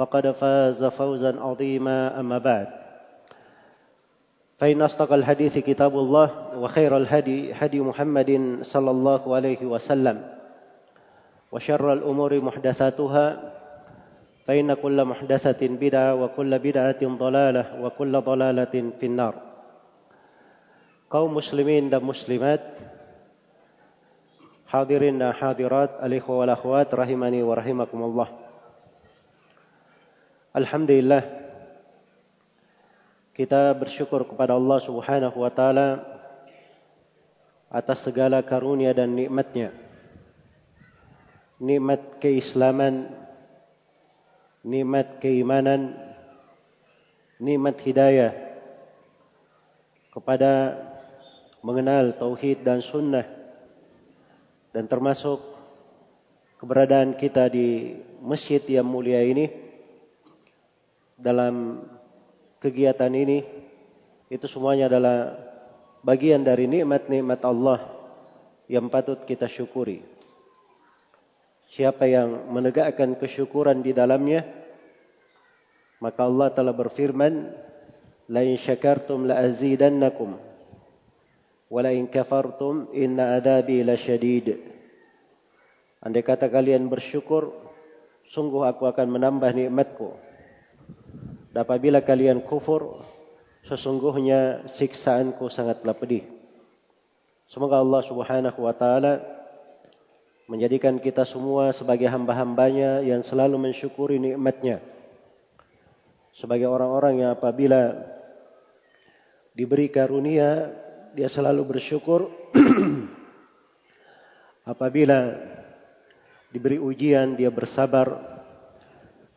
فقد فاز فوزا عظيما أما بعد. فإن أصدق الحديث كتاب الله وخير الهدي هدي محمد صلى الله عليه وسلم. وشر الأمور محدثاتها فإن كل محدثة بدعة وكل بدعة ضلالة وكل ضلالة في النار. kaum muslimin dan muslimat hadirin dan hadirat alikhwa wal akhwat rahimani wa rahimakumullah Alhamdulillah kita bersyukur kepada Allah Subhanahu wa taala atas segala karunia dan nikmatnya. Nikmat keislaman, nikmat keimanan, nikmat hidayah kepada mengenal tauhid dan sunnah dan termasuk keberadaan kita di masjid yang mulia ini dalam kegiatan ini itu semuanya adalah bagian dari nikmat-nikmat Allah yang patut kita syukuri. Siapa yang menegakkan kesyukuran di dalamnya maka Allah telah berfirman la in syakartum la azidannakum wa la in kafartum inna adabi lasyadid Andai kata kalian bersyukur sungguh aku akan menambah nikmatku dan apabila kalian kufur, sesungguhnya siksaanku sangatlah pedih. Semoga Allah Subhanahu wa taala menjadikan kita semua sebagai hamba-hambanya yang selalu mensyukuri nikmatnya. Sebagai orang-orang yang apabila diberi karunia, dia selalu bersyukur. apabila diberi ujian, dia bersabar.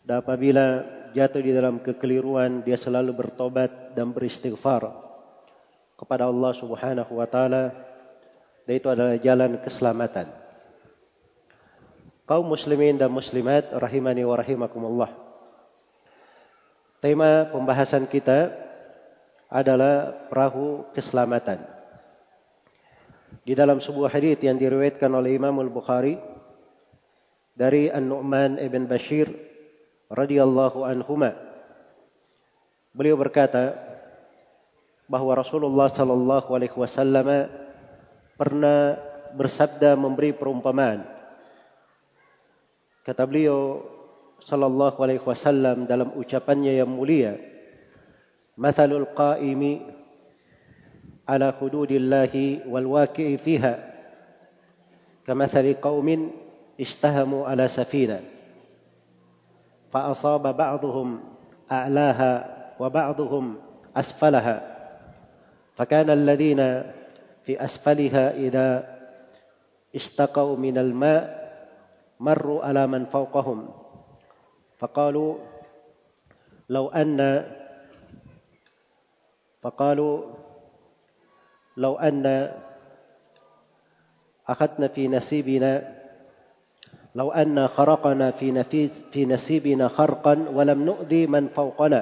Dan apabila jatuh di dalam kekeliruan, dia selalu bertobat dan beristighfar kepada Allah Subhanahu wa taala. Dan itu adalah jalan keselamatan. Kaum muslimin dan muslimat rahimani wa rahimakumullah. Tema pembahasan kita adalah perahu keselamatan. Di dalam sebuah hadis yang diriwayatkan oleh Imam Al-Bukhari dari An-Nu'man ibn Bashir radhiyallahu anhuma. Beliau berkata bahwa Rasulullah sallallahu alaihi wasallam pernah bersabda memberi perumpamaan. Kata beliau sallallahu alaihi wasallam dalam ucapannya yang mulia, "Mathalul qa'imi ala hududillahi wal waqi'i fiha kamathali qaumin istahamu ala safinah فأصاب بعضهم أعلاها وبعضهم أسفلها. فكان الذين في أسفلها إذا اشتقوا من الماء مروا على من فوقهم. فقالوا لو أن فقالوا لو أن أخذنا في نسيبنا لو أن خرقنا في في نسيبنا خرقا ولم نؤذي من فوقنا.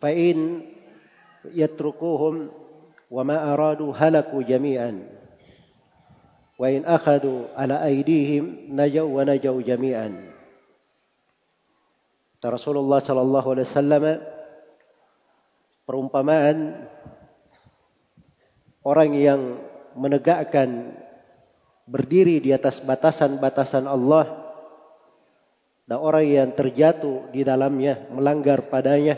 فإن يتركوهم وما أرادوا هلكوا جميعا. وإن أخذوا على أيديهم نجوا ونجوا جميعا. رسول الله صلى الله عليه وسلم perumpamaan orang yang menegakkan berdiri di atas batasan-batasan Allah. Dan orang yang terjatuh di dalamnya melanggar padanya.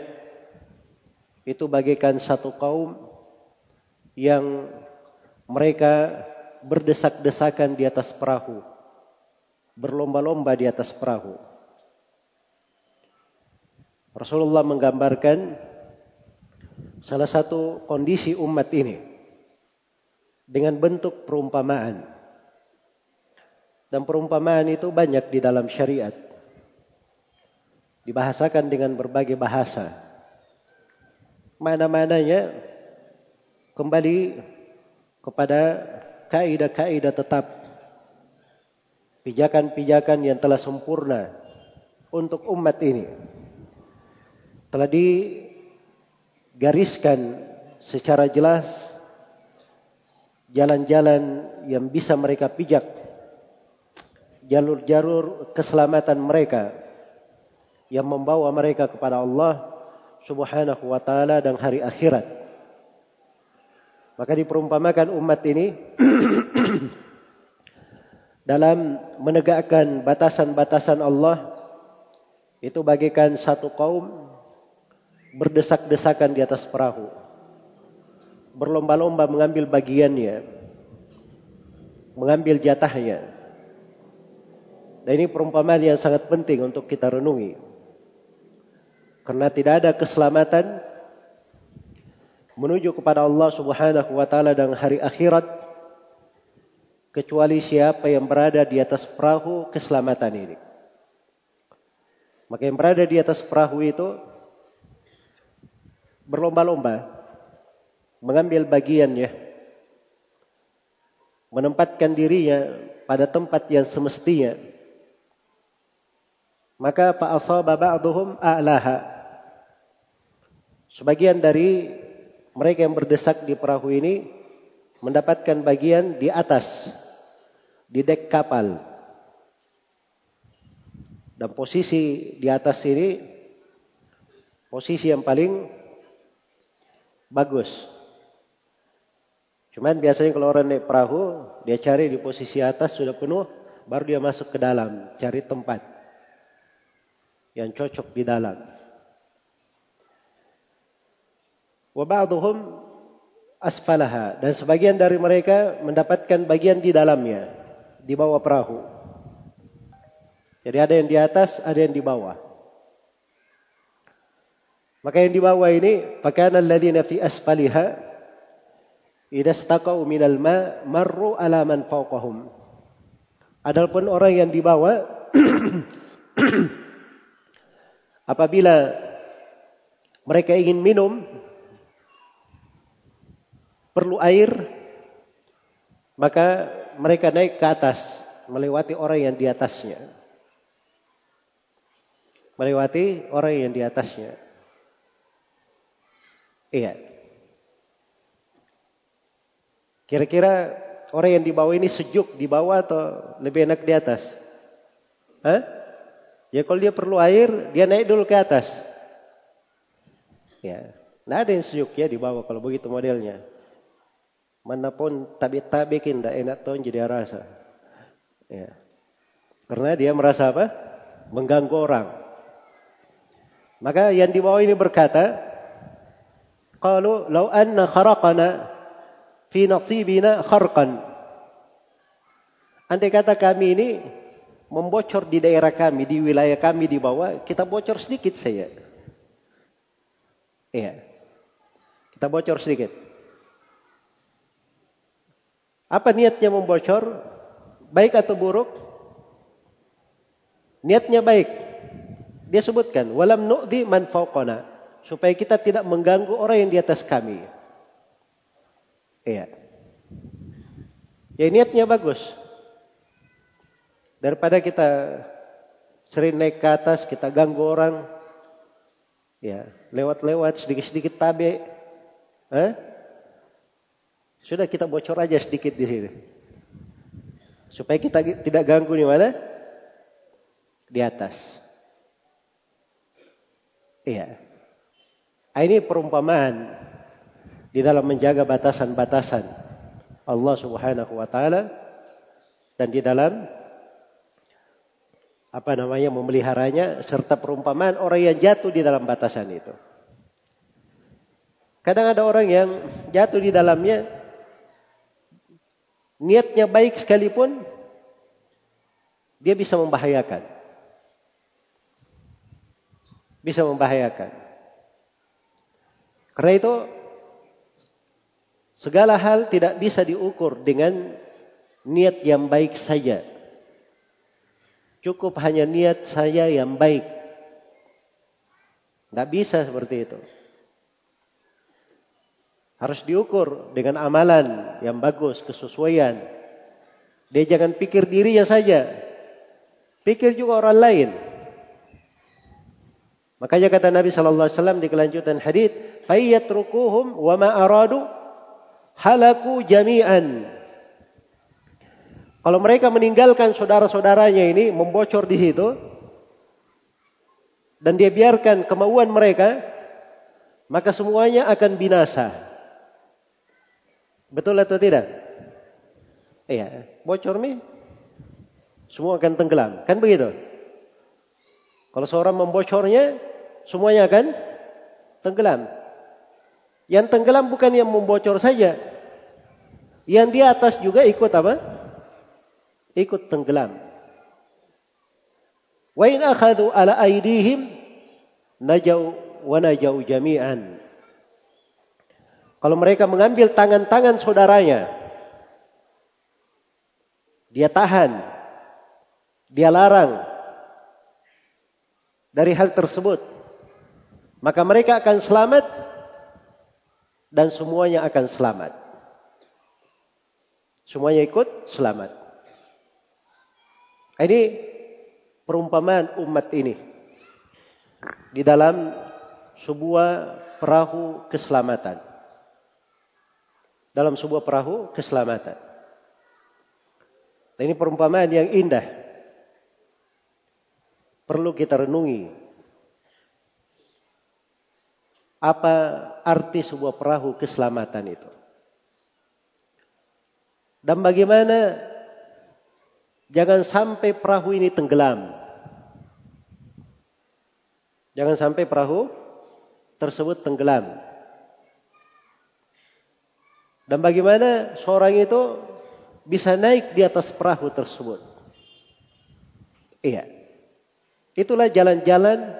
Itu bagaikan satu kaum yang mereka berdesak-desakan di atas perahu berlomba-lomba di atas perahu. Rasulullah menggambarkan salah satu kondisi umat ini dengan bentuk perumpamaan. Dan perumpamaan itu banyak di dalam syariat. Dibahasakan dengan berbagai bahasa. Mana-mananya kembali kepada kaidah-kaidah tetap. Pijakan-pijakan yang telah sempurna untuk umat ini. Telah di gariskan secara jelas jalan-jalan yang bisa mereka pijak, jalur-jalur keselamatan mereka yang membawa mereka kepada Allah Subhanahu wa taala dan hari akhirat. Maka diperumpamakan umat ini dalam menegakkan batasan-batasan Allah itu bagaikan satu kaum berdesak-desakan di atas perahu. Berlomba-lomba mengambil bagiannya. Mengambil jatahnya. Dan ini perumpamaan yang sangat penting untuk kita renungi. Karena tidak ada keselamatan menuju kepada Allah Subhanahu wa taala dan hari akhirat kecuali siapa yang berada di atas perahu keselamatan ini. Maka yang berada di atas perahu itu berlomba-lomba mengambil bagiannya, menempatkan dirinya pada tempat yang semestinya. Maka fa asaba a'laha. Sebagian dari mereka yang berdesak di perahu ini mendapatkan bagian di atas di dek kapal. Dan posisi di atas ini posisi yang paling bagus. Cuman biasanya kalau orang naik perahu, dia cari di posisi atas sudah penuh, baru dia masuk ke dalam, cari tempat yang cocok di dalam. Wa ba'dhum asfalaha dan sebagian dari mereka mendapatkan bagian di dalamnya, di bawah perahu. Jadi ada yang di atas, ada yang di bawah. Maka yang di bawah ini pakana alladziina fi asfaliha idza istaqau minal ma marru ala man fawqahum. Adapun orang yang di bawah apabila mereka ingin minum perlu air maka mereka naik ke atas melewati orang yang di atasnya. Melewati orang yang di atasnya. Iya. Kira-kira orang yang di bawah ini sejuk di bawah atau lebih enak di atas? Hah? Ya kalau dia perlu air, dia naik dulu ke atas. Ya, nah ada yang sejuk ya di bawah kalau begitu modelnya. Mana pun tabik-tabikin tidak enak tuh jadi rasa. Ya. Karena dia merasa apa? Mengganggu orang. Maka yang di bawah ini berkata, kalau lau anna kharaqana fi nasibina kharqan. Andai kata kami ini membocor di daerah kami, di wilayah kami di bawah, kita bocor sedikit saja. Iya. Kita bocor sedikit. Apa niatnya membocor? Baik atau buruk? Niatnya baik. Dia sebutkan, walam nu'di man fauqana supaya kita tidak mengganggu orang yang di atas kami. Iya. Ya niatnya bagus. Daripada kita sering naik ke atas, kita ganggu orang. Ya, lewat-lewat sedikit-sedikit tabe. Eh? Sudah kita bocor aja sedikit di sini. Supaya kita tidak ganggu di mana? Di atas. Iya. Ah, ini perumpamaan di dalam menjaga batasan-batasan Allah Subhanahu wa taala dan di dalam apa namanya memeliharanya serta perumpamaan orang yang jatuh di dalam batasan itu. Kadang ada orang yang jatuh di dalamnya niatnya baik sekalipun dia bisa membahayakan. Bisa membahayakan. Karena itu segala hal tidak bisa diukur dengan niat yang baik saja. Cukup hanya niat saya yang baik. Tidak bisa seperti itu. Harus diukur dengan amalan yang bagus, kesesuaian. Dia jangan pikir dirinya saja. Pikir juga orang lain. Makanya kata Nabi Shallallahu Alaihi Wasallam di kelanjutan hadis, "Fayyatrukuhum wa ma aradu halaku jami'an." Kalau mereka meninggalkan saudara-saudaranya ini membocor di situ dan dia biarkan kemauan mereka, maka semuanya akan binasa. Betul atau tidak? Iya, bocor nih. Semua akan tenggelam. Kan begitu? Kalau seorang membocornya, semuanya akan tenggelam. Yang tenggelam bukan yang membocor saja. Yang di atas juga ikut apa? Ikut tenggelam. Wa in akhadhu ala aidihim najau wa najau jami'an. Kalau mereka mengambil tangan-tangan saudaranya, dia tahan, dia larang dari hal tersebut, maka mereka akan selamat dan semuanya akan selamat. Semuanya ikut selamat. Ini perumpamaan umat ini di dalam sebuah perahu keselamatan. Dalam sebuah perahu keselamatan. Dan ini perumpamaan yang indah. Perlu kita renungi. Apa arti sebuah perahu keselamatan itu? Dan bagaimana Jangan sampai perahu ini tenggelam. Jangan sampai perahu tersebut tenggelam. Dan bagaimana seorang itu bisa naik di atas perahu tersebut? Iya. Itulah jalan-jalan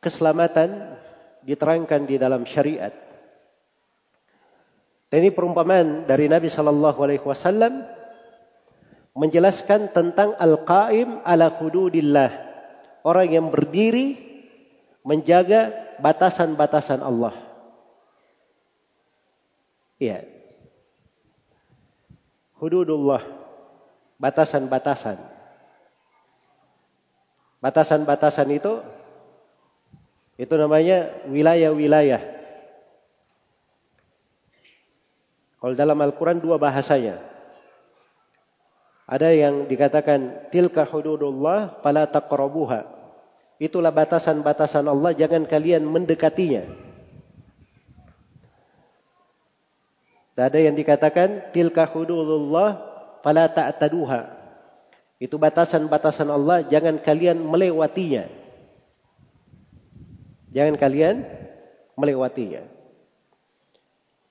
keselamatan diterangkan di dalam syariat. Ini perumpamaan dari Nabi Shallallahu Alaihi Wasallam menjelaskan tentang al-qaim ala hududillah. Orang yang berdiri menjaga batasan-batasan Allah. Iya. Hududullah. Batasan-batasan. Batasan-batasan itu itu namanya wilayah-wilayah. Kalau dalam Al-Quran dua bahasanya. Ada yang dikatakan tilka hududullah fala taqrabuha. Itulah batasan-batasan Allah jangan kalian mendekatinya. Dan ada yang dikatakan tilka hududullah fala ta'taduha. Itu batasan-batasan Allah jangan kalian melewatinya. Jangan kalian melewatinya.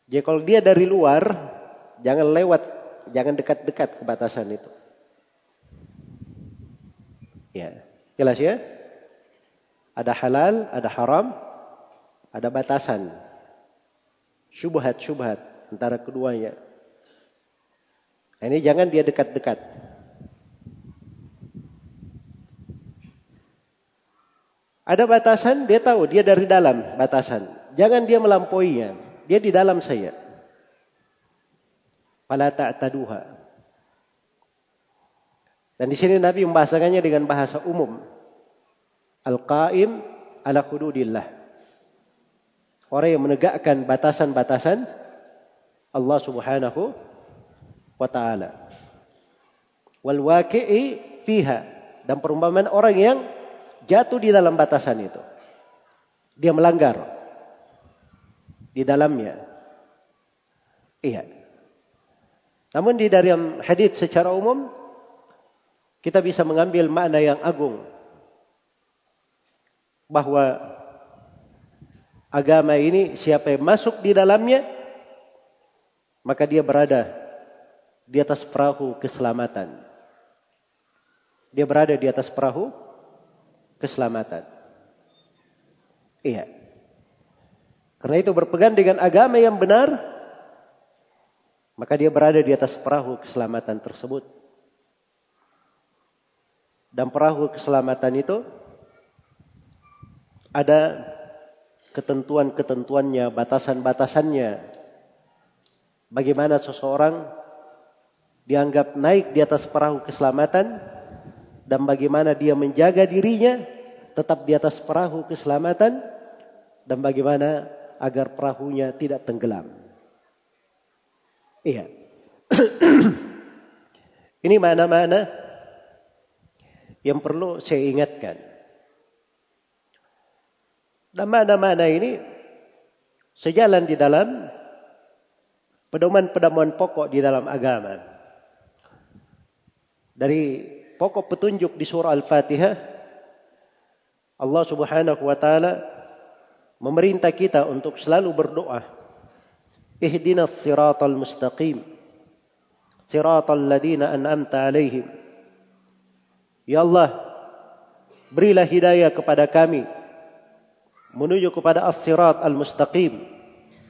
Jadi kalau dia dari luar jangan lewat jangan dekat-dekat ke batasan itu. Ya, jelas ya? Ada halal, ada haram, ada batasan. Syubhat-syubhat antara keduanya. Nah, ini jangan dia dekat-dekat. Ada batasan, dia tahu dia dari dalam batasan. Jangan dia melampauinya. Dia di dalam saya. Fala ta'taduha. Dan di sini Nabi membahasakannya dengan bahasa umum. Al-qaim ala hududillah. Orang yang menegakkan batasan-batasan Allah Subhanahu wa taala. Wal waqi'i fiha dan perumpamaan orang yang jatuh di dalam batasan itu. Dia melanggar di dalamnya. Iya. Namun di dalam hadis secara umum kita bisa mengambil makna yang agung bahwa agama ini siapa yang masuk di dalamnya maka dia berada di atas perahu keselamatan. Dia berada di atas perahu keselamatan. Iya. Karena itu berpegang dengan agama yang benar, maka dia berada di atas perahu keselamatan tersebut. Dan perahu keselamatan itu ada ketentuan-ketentuannya, batasan-batasannya. Bagaimana seseorang dianggap naik di atas perahu keselamatan dan bagaimana dia menjaga dirinya tetap di atas perahu keselamatan dan bagaimana agar perahunya tidak tenggelam. Iya. Ini mana-mana yang perlu saya ingatkan. Dan mana-mana ini sejalan di dalam pedoman-pedoman pokok di dalam agama. Dari pokok petunjuk di surah Al-Fatihah Allah Subhanahu wa taala memerintah kita untuk selalu berdoa ihdinas siratal mustaqim siratal ladina an'amta alaihim ya Allah berilah hidayah kepada kami menuju kepada as-sirat al-mustaqim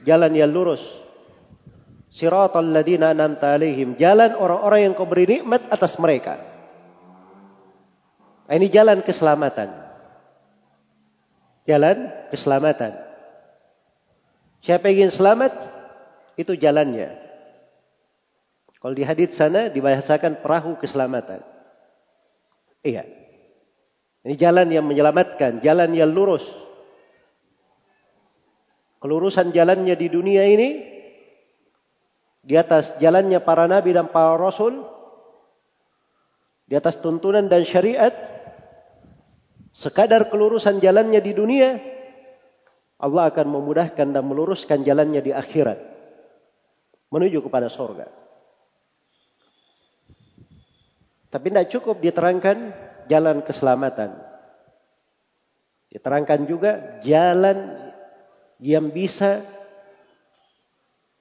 jalan yang lurus. siratal ladina an'amta alaihim jalan orang-orang yang kau beri nikmat atas mereka. Ini jalan keselamatan. Jalan keselamatan. Siapa yang ingin selamat, itu jalannya. Kalau di hadits sana dibahasakan perahu keselamatan. Iya. Ini jalan yang menyelamatkan, jalan yang lurus. Kelurusan jalannya di dunia ini di atas jalannya para nabi dan para rasul di atas tuntunan dan syariat sekadar kelurusan jalannya di dunia, Allah akan memudahkan dan meluruskan jalannya di akhirat menuju kepada sorga. Tapi tidak cukup diterangkan jalan keselamatan. Diterangkan juga jalan yang bisa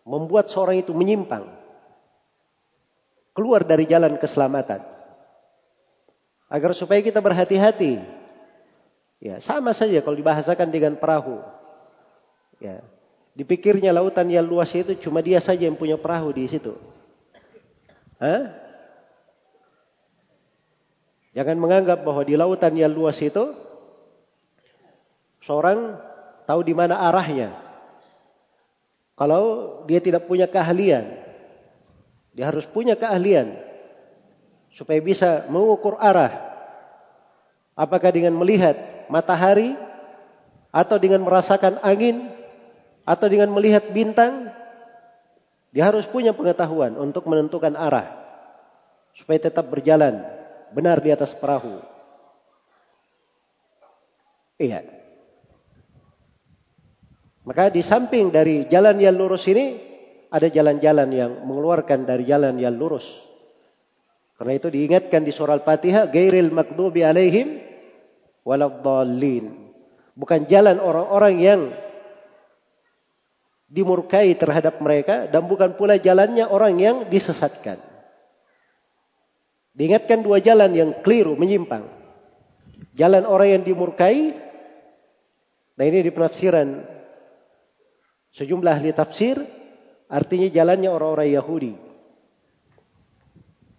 membuat seorang itu menyimpang. Keluar dari jalan keselamatan. Agar supaya kita berhati-hati Ya, sama saja kalau dibahasakan dengan perahu. Ya. Dipikirnya lautan yang luas itu cuma dia saja yang punya perahu di situ. Hah? Jangan menganggap bahwa di lautan yang luas itu seorang tahu di mana arahnya. Kalau dia tidak punya keahlian, dia harus punya keahlian supaya bisa mengukur arah. Apakah dengan melihat matahari atau dengan merasakan angin atau dengan melihat bintang dia harus punya pengetahuan untuk menentukan arah supaya tetap berjalan benar di atas perahu. Iya. Maka di samping dari jalan yang lurus ini ada jalan-jalan yang mengeluarkan dari jalan yang lurus. Karena itu diingatkan di surah Al-Fatihah, "Ghairil maghdubi alaihim waladhdallin. Bukan jalan orang-orang yang dimurkai terhadap mereka dan bukan pula jalannya orang yang disesatkan. Diingatkan dua jalan yang keliru, menyimpang. Jalan orang yang dimurkai, nah ini di penafsiran sejumlah ahli tafsir, artinya jalannya orang-orang Yahudi.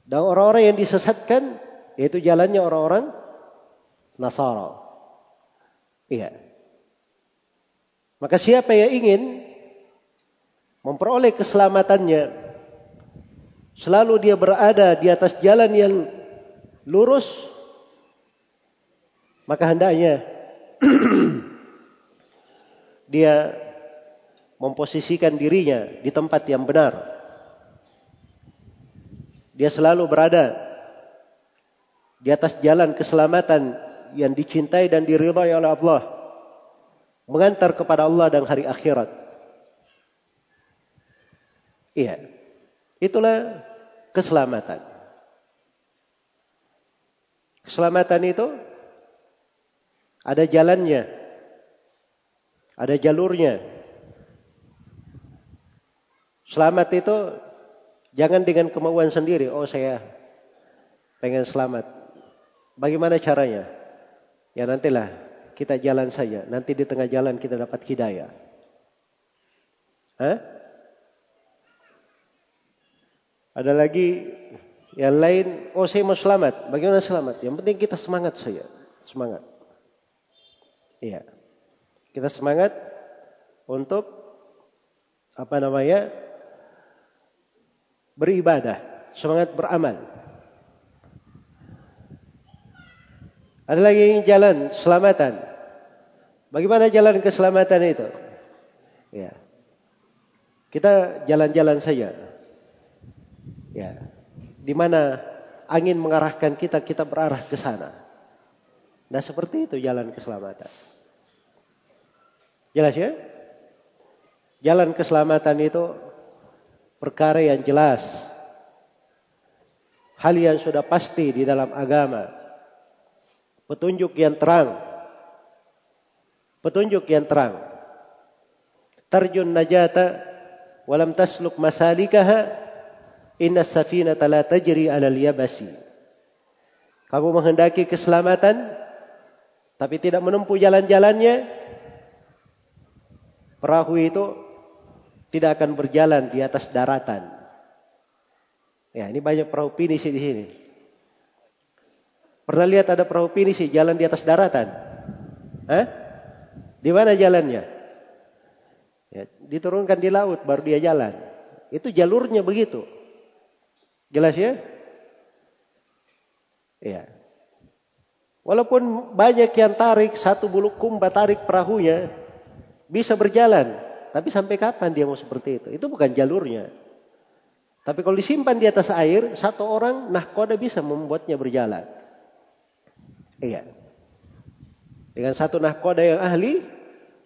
Dan orang-orang yang disesatkan, yaitu jalannya orang-orang Nasara. Iya. Maka siapa yang ingin memperoleh keselamatannya, selalu dia berada di atas jalan yang lurus, maka hendaknya dia memposisikan dirinya di tempat yang benar. Dia selalu berada di atas jalan keselamatan yang dicintai dan diridhai oleh Allah. Mengantar kepada Allah dan hari akhirat. Iya. Itulah keselamatan. Keselamatan itu ada jalannya, ada jalurnya. Selamat itu jangan dengan kemauan sendiri. Oh saya pengen selamat. Bagaimana caranya? Ya nantilah kita jalan saja. Nanti di tengah jalan kita dapat hidayah. Hah? Ada lagi yang lain, oh saya mau selamat. Bagaimana selamat? Yang penting kita semangat saja. Semangat. Iya. Kita semangat untuk apa namanya? beribadah, semangat beramal. Ada lagi jalan keselamatan. Bagaimana jalan keselamatan itu? Ya. Kita jalan-jalan saja. Ya. Di mana angin mengarahkan kita, kita berarah ke sana. Nah seperti itu jalan keselamatan. Jelas ya? Jalan keselamatan itu perkara yang jelas. Hal yang sudah pasti di dalam agama. Petunjuk yang terang. Petunjuk yang terang. Tarjun najata walam tasluk masalikaha inna safinata la tajri ala yabasi. Kamu menghendaki keselamatan tapi tidak menempuh jalan-jalannya, perahu itu tidak akan berjalan di atas daratan. Ya, ini banyak perahu pinisi di sini. Pernah lihat ada perahu pinisi jalan di atas daratan? Hah? Di mana jalannya? Ya, diturunkan di laut baru dia jalan. Itu jalurnya begitu. Jelas ya? Iya. Walaupun banyak yang tarik, satu bulu kumba tarik perahunya, bisa berjalan. Tapi sampai kapan dia mau seperti itu? Itu bukan jalurnya. Tapi kalau disimpan di atas air, satu orang nahkoda bisa membuatnya berjalan. Iya. Dengan satu nahkoda yang ahli,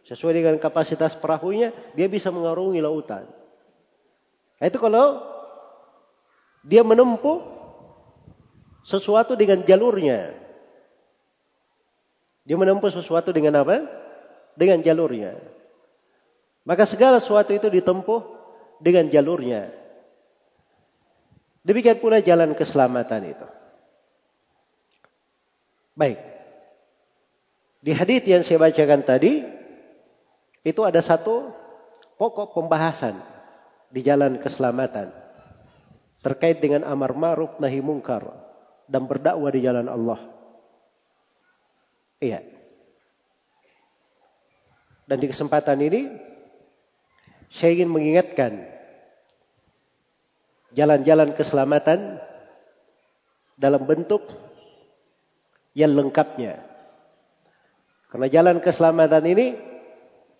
sesuai dengan kapasitas perahunya, dia bisa mengarungi lautan. Nah, itu kalau dia menempuh sesuatu dengan jalurnya. Dia menempuh sesuatu dengan apa? Dengan jalurnya. Maka segala sesuatu itu ditempuh dengan jalurnya. Demikian pula jalan keselamatan itu. Baik. Di hadis yang saya bacakan tadi, itu ada satu pokok pembahasan di jalan keselamatan terkait dengan amar ma'ruf nahi mungkar dan berdakwah di jalan Allah. Iya. Dan di kesempatan ini saya ingin mengingatkan jalan-jalan keselamatan dalam bentuk yang lengkapnya. Karena jalan keselamatan ini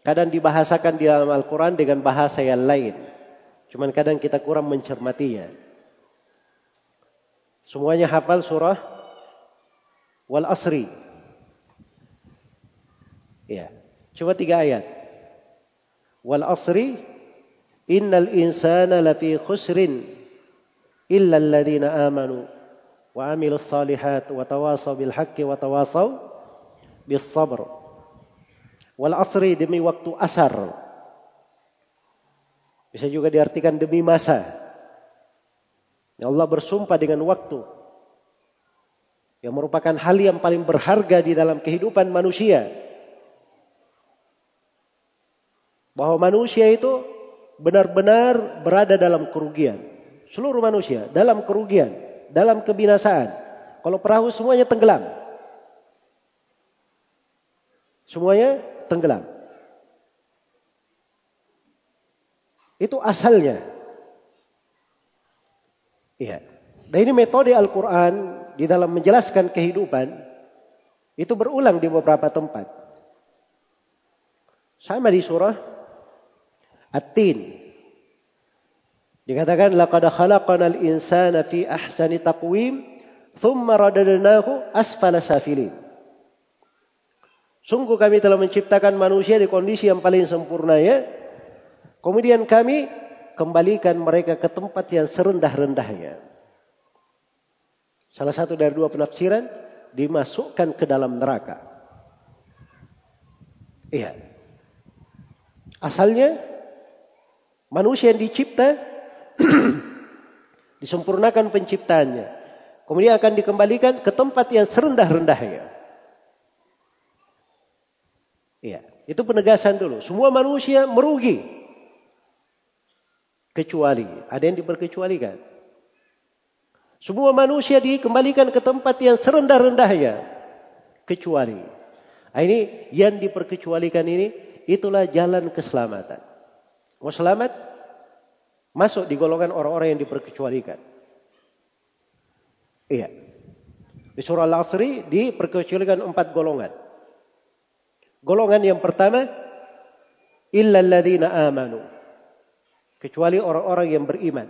kadang dibahasakan di dalam Al-Quran dengan bahasa yang lain. Cuman kadang kita kurang mencermatinya. Semuanya hafal surah Wal Asri. Ya. Coba tiga ayat. Wal asri innal insana lafi khusrin illa alladhina amanu wa amilus salihat wa tawasaw bil haqqi wa tawasaw bis sabr. Wal asri demi waktu asar. Bisa juga diartikan demi masa. Ya Allah bersumpah dengan waktu yang merupakan hal yang paling berharga di dalam kehidupan manusia. bahwa manusia itu benar-benar berada dalam kerugian. Seluruh manusia dalam kerugian, dalam kebinasaan. Kalau perahu semuanya tenggelam. Semuanya tenggelam. Itu asalnya. Iya. Dan ini metode Al-Quran di dalam menjelaskan kehidupan itu berulang di beberapa tempat. Sama di surah At-tin. Dikatakan laqad khalaqnal insana fi ahsani taqwim thumma radadnahu asfala safilin. Sungguh kami telah menciptakan manusia di kondisi yang paling sempurna ya. Kemudian kami kembalikan mereka ke tempat yang serendah-rendahnya. Salah satu dari dua penafsiran dimasukkan ke dalam neraka. Iya. Asalnya manusia yang dicipta disempurnakan penciptaannya. Kemudian akan dikembalikan ke tempat yang serendah-rendahnya. Iya, itu penegasan dulu. Semua manusia merugi. Kecuali, ada yang diperkecualikan. Semua manusia dikembalikan ke tempat yang serendah-rendahnya. Kecuali. Nah, ini yang diperkecualikan ini, itulah jalan keselamatan. Mau selamat? Masuk di golongan orang-orang yang diperkecualikan. Iya. Di surah Al-Asri diperkecualikan empat golongan. Golongan yang pertama, illa alladhina amanu. Kecuali orang-orang yang beriman.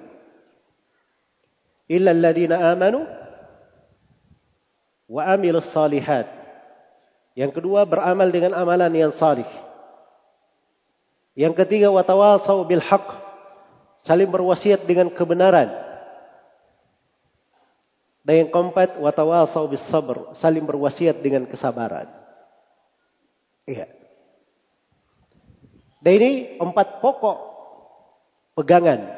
Illa alladhina amanu wa amilus salihat. Yang kedua beramal dengan amalan yang salih. Yang ketiga watawasau bil haqq saling berwasiat dengan kebenaran. Dan yang keempat, watawasau bis sabr, saling berwasiat dengan kesabaran. Iya. Dan ini empat pokok pegangan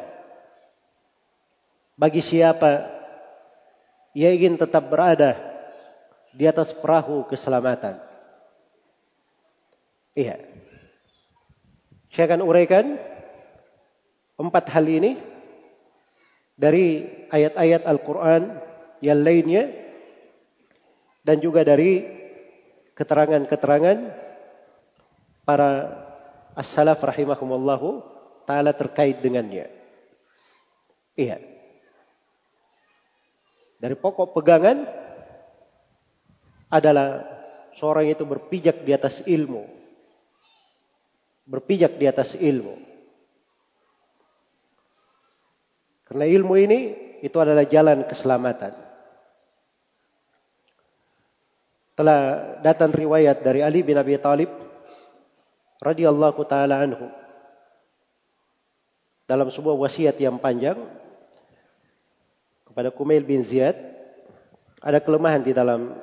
bagi siapa yang ingin tetap berada di atas perahu keselamatan. Iya. Saya akan uraikan Empat hal ini dari ayat-ayat Al-Quran yang lainnya dan juga dari keterangan-keterangan para as-salaf rahimahumallahu taala terkait dengannya. Iya. Dari pokok pegangan adalah seorang itu berpijak di atas ilmu. Berpijak di atas ilmu. Karena ilmu ini itu adalah jalan keselamatan. Telah datang riwayat dari Ali bin Abi Thalib radhiyallahu taala anhu dalam sebuah wasiat yang panjang kepada Kumail bin Ziyad ada kelemahan di dalam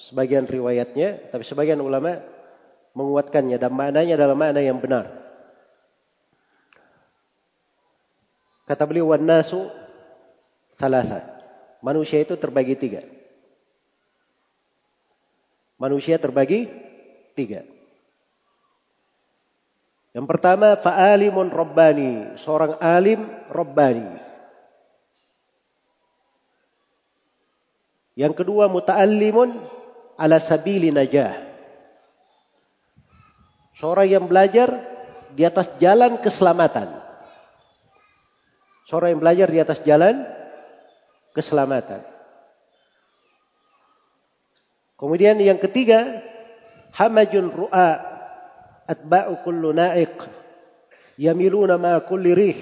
sebagian riwayatnya tapi sebagian ulama menguatkannya dan maknanya adalah makna yang benar. Kata beliau wan nasu thalatha. Manusia itu terbagi tiga. Manusia terbagi tiga. Yang pertama fa'alimun rabbani, seorang alim rabbani. Yang kedua muta'allimun ala sabili najah. Seorang yang belajar di atas jalan keselamatan. Seorang yang belajar di atas jalan keselamatan. Kemudian yang ketiga, hamajun ru'a atba'u kullu na'iq yamiluna ma kulli rih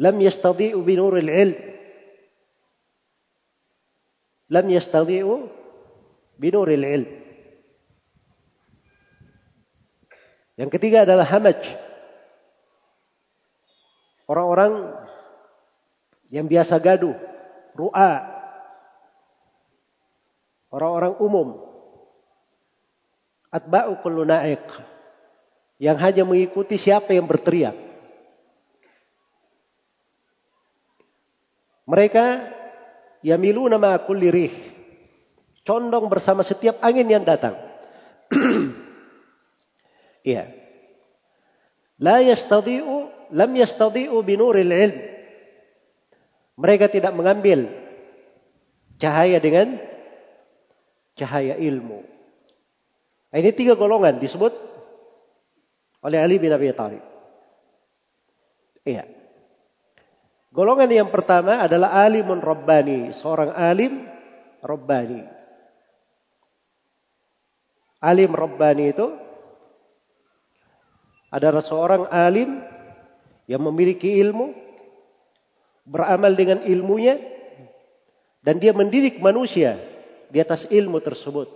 lam yastadi'u bi nuril ilm lam yastadi'u bi nuril ilm Yang ketiga adalah hamaj. Orang-orang yang biasa gaduh, ru'a, orang-orang umum, atba'u kullu na'iq, yang hanya mengikuti siapa yang berteriak. Mereka yamiluna ma kulli rih, condong bersama setiap angin yang datang. Iya. La yastadi'u lam yastadi'u binuril ilm mereka tidak mengambil cahaya dengan cahaya ilmu. Nah, ini tiga golongan disebut oleh Ali bin Abi Thalib. Iya. Golongan yang pertama adalah alimun rabbani, seorang alim rabbani. Alim rabbani itu adalah seorang alim yang memiliki ilmu, beramal dengan ilmunya, dan dia mendidik manusia di atas ilmu tersebut.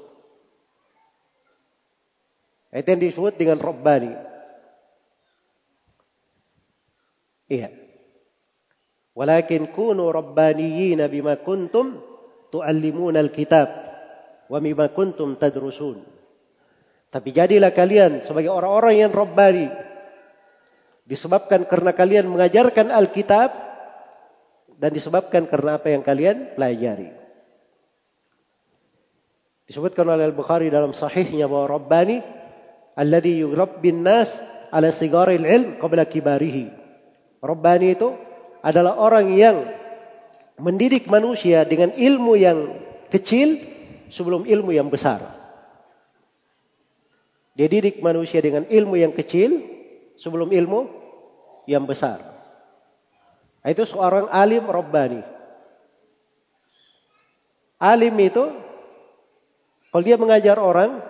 Itu yang disebut dengan Rabbani. Iya. Walakin kunu rabbaniyina bima kuntum tuallimuna alkitab wa bima kuntum tadrusun. Tapi jadilah kalian sebagai orang-orang yang rabbani disebabkan karena kalian mengajarkan Alkitab dan disebabkan karena apa yang kalian pelajari. Disebutkan oleh Al-Bukhari dalam sahihnya bahwa Rabbani alladhi yurabbin nas ala sigaril ilm qabla kibarihi. Rabbani itu adalah orang yang mendidik manusia dengan ilmu yang kecil sebelum ilmu yang besar. Dia didik manusia dengan ilmu yang kecil sebelum ilmu yang besar. Itu seorang alim Rabbani. Alim itu kalau dia mengajar orang,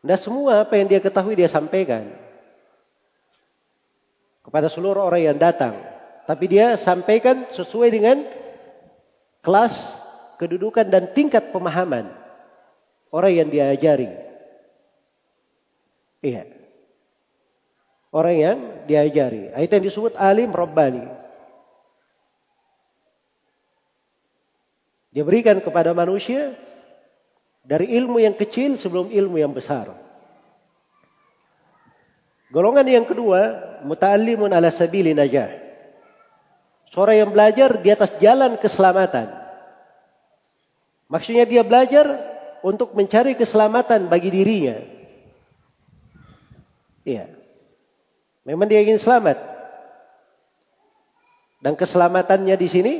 tidak semua apa yang dia ketahui dia sampaikan kepada seluruh orang yang datang. Tapi dia sampaikan sesuai dengan kelas, kedudukan dan tingkat pemahaman orang yang dia ajari. Iya orang yang diajari. Itu yang disebut alim Rabbani. Dia berikan kepada manusia dari ilmu yang kecil sebelum ilmu yang besar. Golongan yang kedua, muta'allimun ala sabili najah. Seorang yang belajar di atas jalan keselamatan. Maksudnya dia belajar untuk mencari keselamatan bagi dirinya. Iya. Memang dia ingin selamat. Dan keselamatannya di sini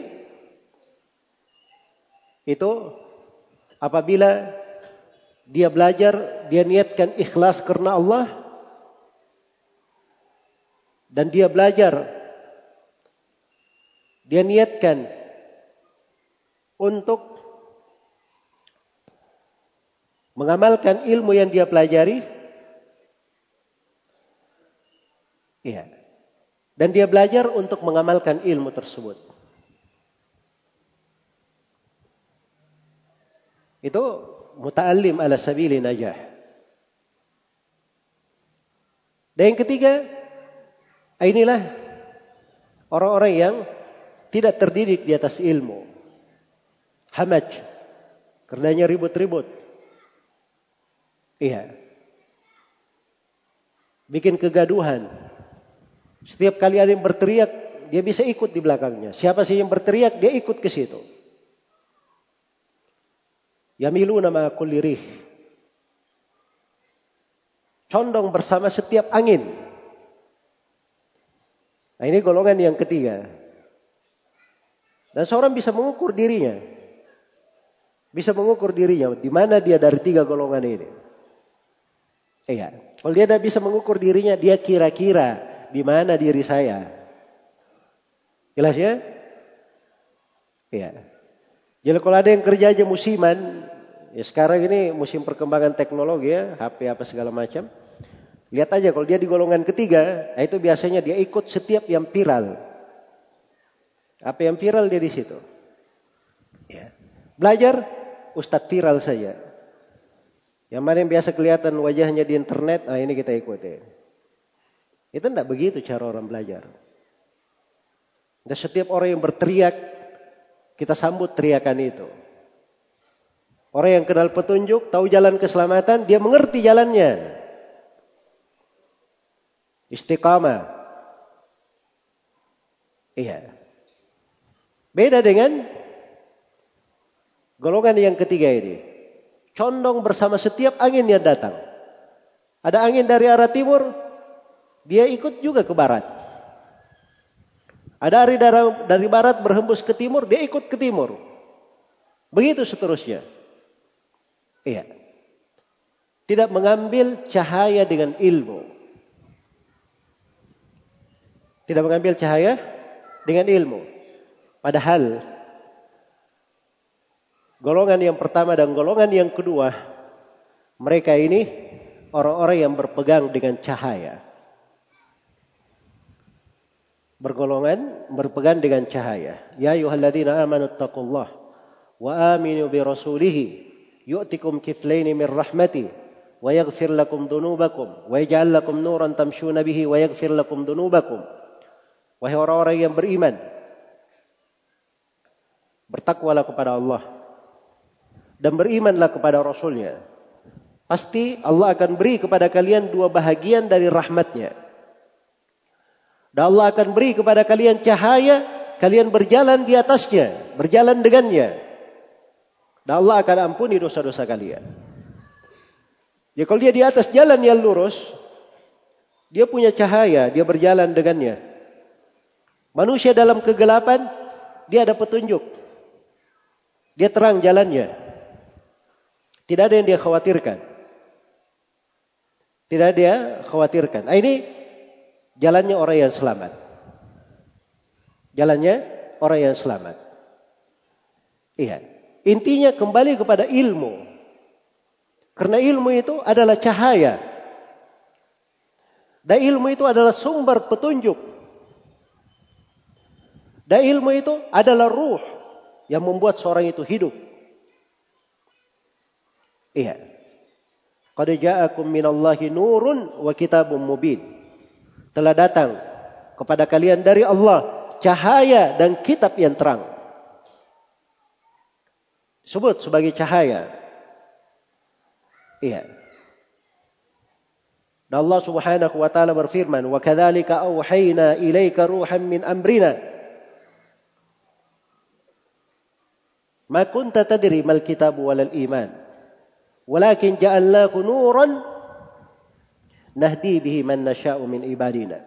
itu apabila dia belajar, dia niatkan ikhlas karena Allah dan dia belajar dia niatkan untuk mengamalkan ilmu yang dia pelajari Iya. Dan dia belajar untuk mengamalkan ilmu tersebut. Itu muta'allim ala sabili najah. Dan yang ketiga, inilah orang-orang yang tidak terdidik di atas ilmu. Hamaj. Kerjanya ribut-ribut. Iya. Bikin kegaduhan setiap kali ada yang berteriak, dia bisa ikut di belakangnya. Siapa sih yang berteriak, dia ikut ke situ. Yamilu nama kulirih. Condong bersama setiap angin. Nah ini golongan yang ketiga. Dan seorang bisa mengukur dirinya. Bisa mengukur dirinya. Di mana dia dari tiga golongan ini. Iya. Kalau dia tidak bisa mengukur dirinya, dia kira-kira di mana diri saya. Jelas ya? Iya. Jadi kalau ada yang kerja aja musiman, ya sekarang ini musim perkembangan teknologi ya, HP apa segala macam. Lihat aja kalau dia di golongan ketiga, nah itu biasanya dia ikut setiap yang viral. Apa yang viral dia di situ. Ya. Belajar ustadz viral saja. Yang mana yang biasa kelihatan wajahnya di internet, nah ini kita ikuti. Itu tidak begitu cara orang belajar. Dan setiap orang yang berteriak, kita sambut teriakan itu. Orang yang kenal petunjuk, tahu jalan keselamatan, dia mengerti jalannya. Istiqamah. Iya. Beda dengan golongan yang ketiga ini. Condong bersama setiap angin yang datang. Ada angin dari arah timur, dia ikut juga ke barat. Ada hari dari barat berhembus ke timur, dia ikut ke timur. Begitu seterusnya. Iya. Tidak mengambil cahaya dengan ilmu. Tidak mengambil cahaya dengan ilmu. Padahal golongan yang pertama dan golongan yang kedua mereka ini orang-orang yang berpegang dengan cahaya. bergolongan berpegang dengan cahaya. Ya ayyuhalladzina amanu taqullah wa aminu bi rasulih yu'tikum kiflaini min rahmati wa yaghfir lakum dhunubakum wa yaj'al lakum nuran tamshuna bihi wa yaghfir lakum dhunubakum. Wahai orang-orang yang beriman, bertakwalah kepada Allah dan berimanlah kepada Rasulnya. Pasti Allah akan beri kepada kalian dua bahagian dari rahmatnya. Dan Allah akan beri kepada kalian cahaya, kalian berjalan di atasnya, berjalan dengannya. Dan Allah akan ampuni dosa-dosa kalian. Ya kalau dia di atas jalan yang lurus, dia punya cahaya, dia berjalan dengannya. Manusia dalam kegelapan, dia ada petunjuk. Dia terang jalannya. Tidak ada yang dia khawatirkan. Tidak dia khawatirkan. Nah, ini Jalannya orang yang selamat. Jalannya orang yang selamat. Iya. Intinya kembali kepada ilmu. Karena ilmu itu adalah cahaya. Dan ilmu itu adalah sumber petunjuk. Dan ilmu itu adalah ruh yang membuat seorang itu hidup. Iya. Qad ja'akum minallahi nurun wa kitabun mubin telah datang kepada kalian dari Allah cahaya dan kitab yang terang. Sebut sebagai cahaya. Iya. Dan Allah Subhanahu wa taala berfirman, "Wa kadzalika auhayna ilaika ruhan min amrina." Ma kunta tadri mal kitab wal iman. Walakin ja'alnahu nuran nahdi bihi man nasha'u min ibadina.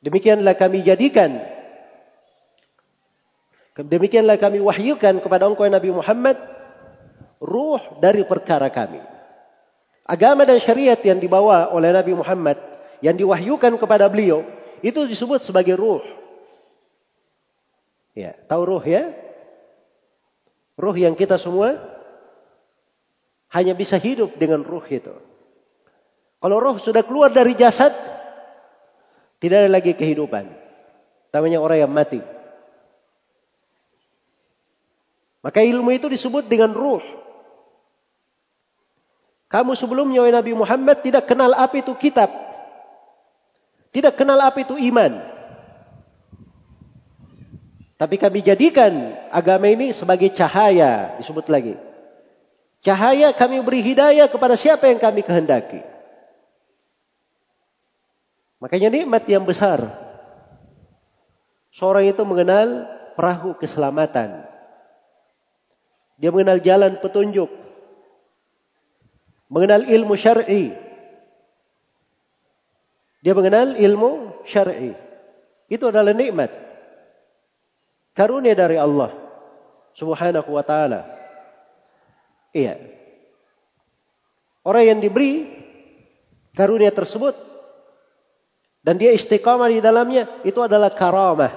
Demikianlah kami jadikan demikianlah kami wahyukan kepada engkau Nabi Muhammad ruh dari perkara kami. Agama dan syariat yang dibawa oleh Nabi Muhammad yang diwahyukan kepada beliau itu disebut sebagai ruh. Ya, tahu ruh ya? Ruh yang kita semua hanya bisa hidup dengan ruh itu. Kalau roh sudah keluar dari jasad, tidak ada lagi kehidupan. Namanya orang yang mati. Maka ilmu itu disebut dengan ruh. Kamu sebelumnya Nabi Muhammad tidak kenal apa itu kitab. Tidak kenal apa itu iman. Tapi kami jadikan agama ini sebagai cahaya. Disebut lagi. Cahaya kami beri hidayah kepada siapa yang kami kehendaki. Makanya nikmat yang besar. Seorang itu mengenal perahu keselamatan. Dia mengenal jalan petunjuk. Mengenal ilmu syar'i. Dia mengenal ilmu syar'i. Itu adalah nikmat. Karunia dari Allah Subhanahu wa taala. Iya. Orang yang diberi karunia tersebut dan dia istiqamah di dalamnya itu adalah karamah.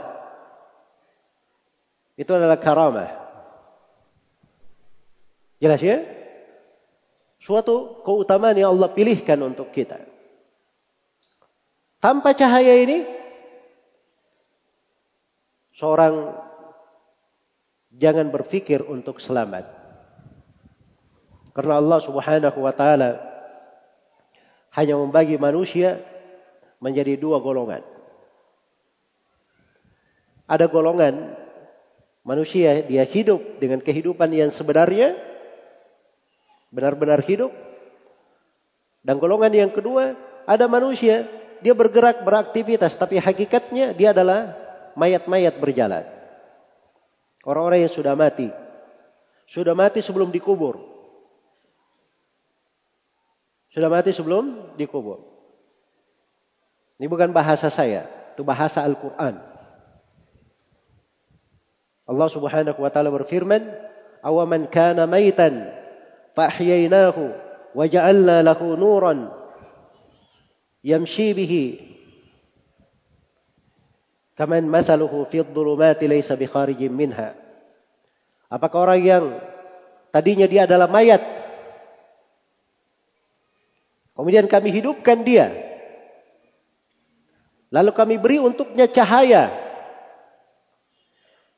Itu adalah karamah. Jelas ya? Suatu keutamaan yang Allah pilihkan untuk kita. Tanpa cahaya ini seorang jangan berpikir untuk selamat. Karena Allah Subhanahu wa taala hanya membagi manusia menjadi dua golongan. Ada golongan manusia dia hidup dengan kehidupan yang sebenarnya benar-benar hidup. Dan golongan yang kedua ada manusia dia bergerak beraktivitas tapi hakikatnya dia adalah mayat-mayat berjalan. Orang-orang yang sudah mati. Sudah mati sebelum dikubur. Sudah mati sebelum dikubur. Ini bukan bahasa saya, itu bahasa Al-Quran. Allah subhanahu wa ta'ala berfirman, Awaman kana maitan, fa'ahyainahu, wa ja'alna lahu nuran, yamshi bihi, kaman mathaluhu fi dhulumati laysa bi kharijin minha. Apakah orang yang tadinya dia adalah mayat, Kemudian kami hidupkan dia. Lalu kami beri untuknya cahaya.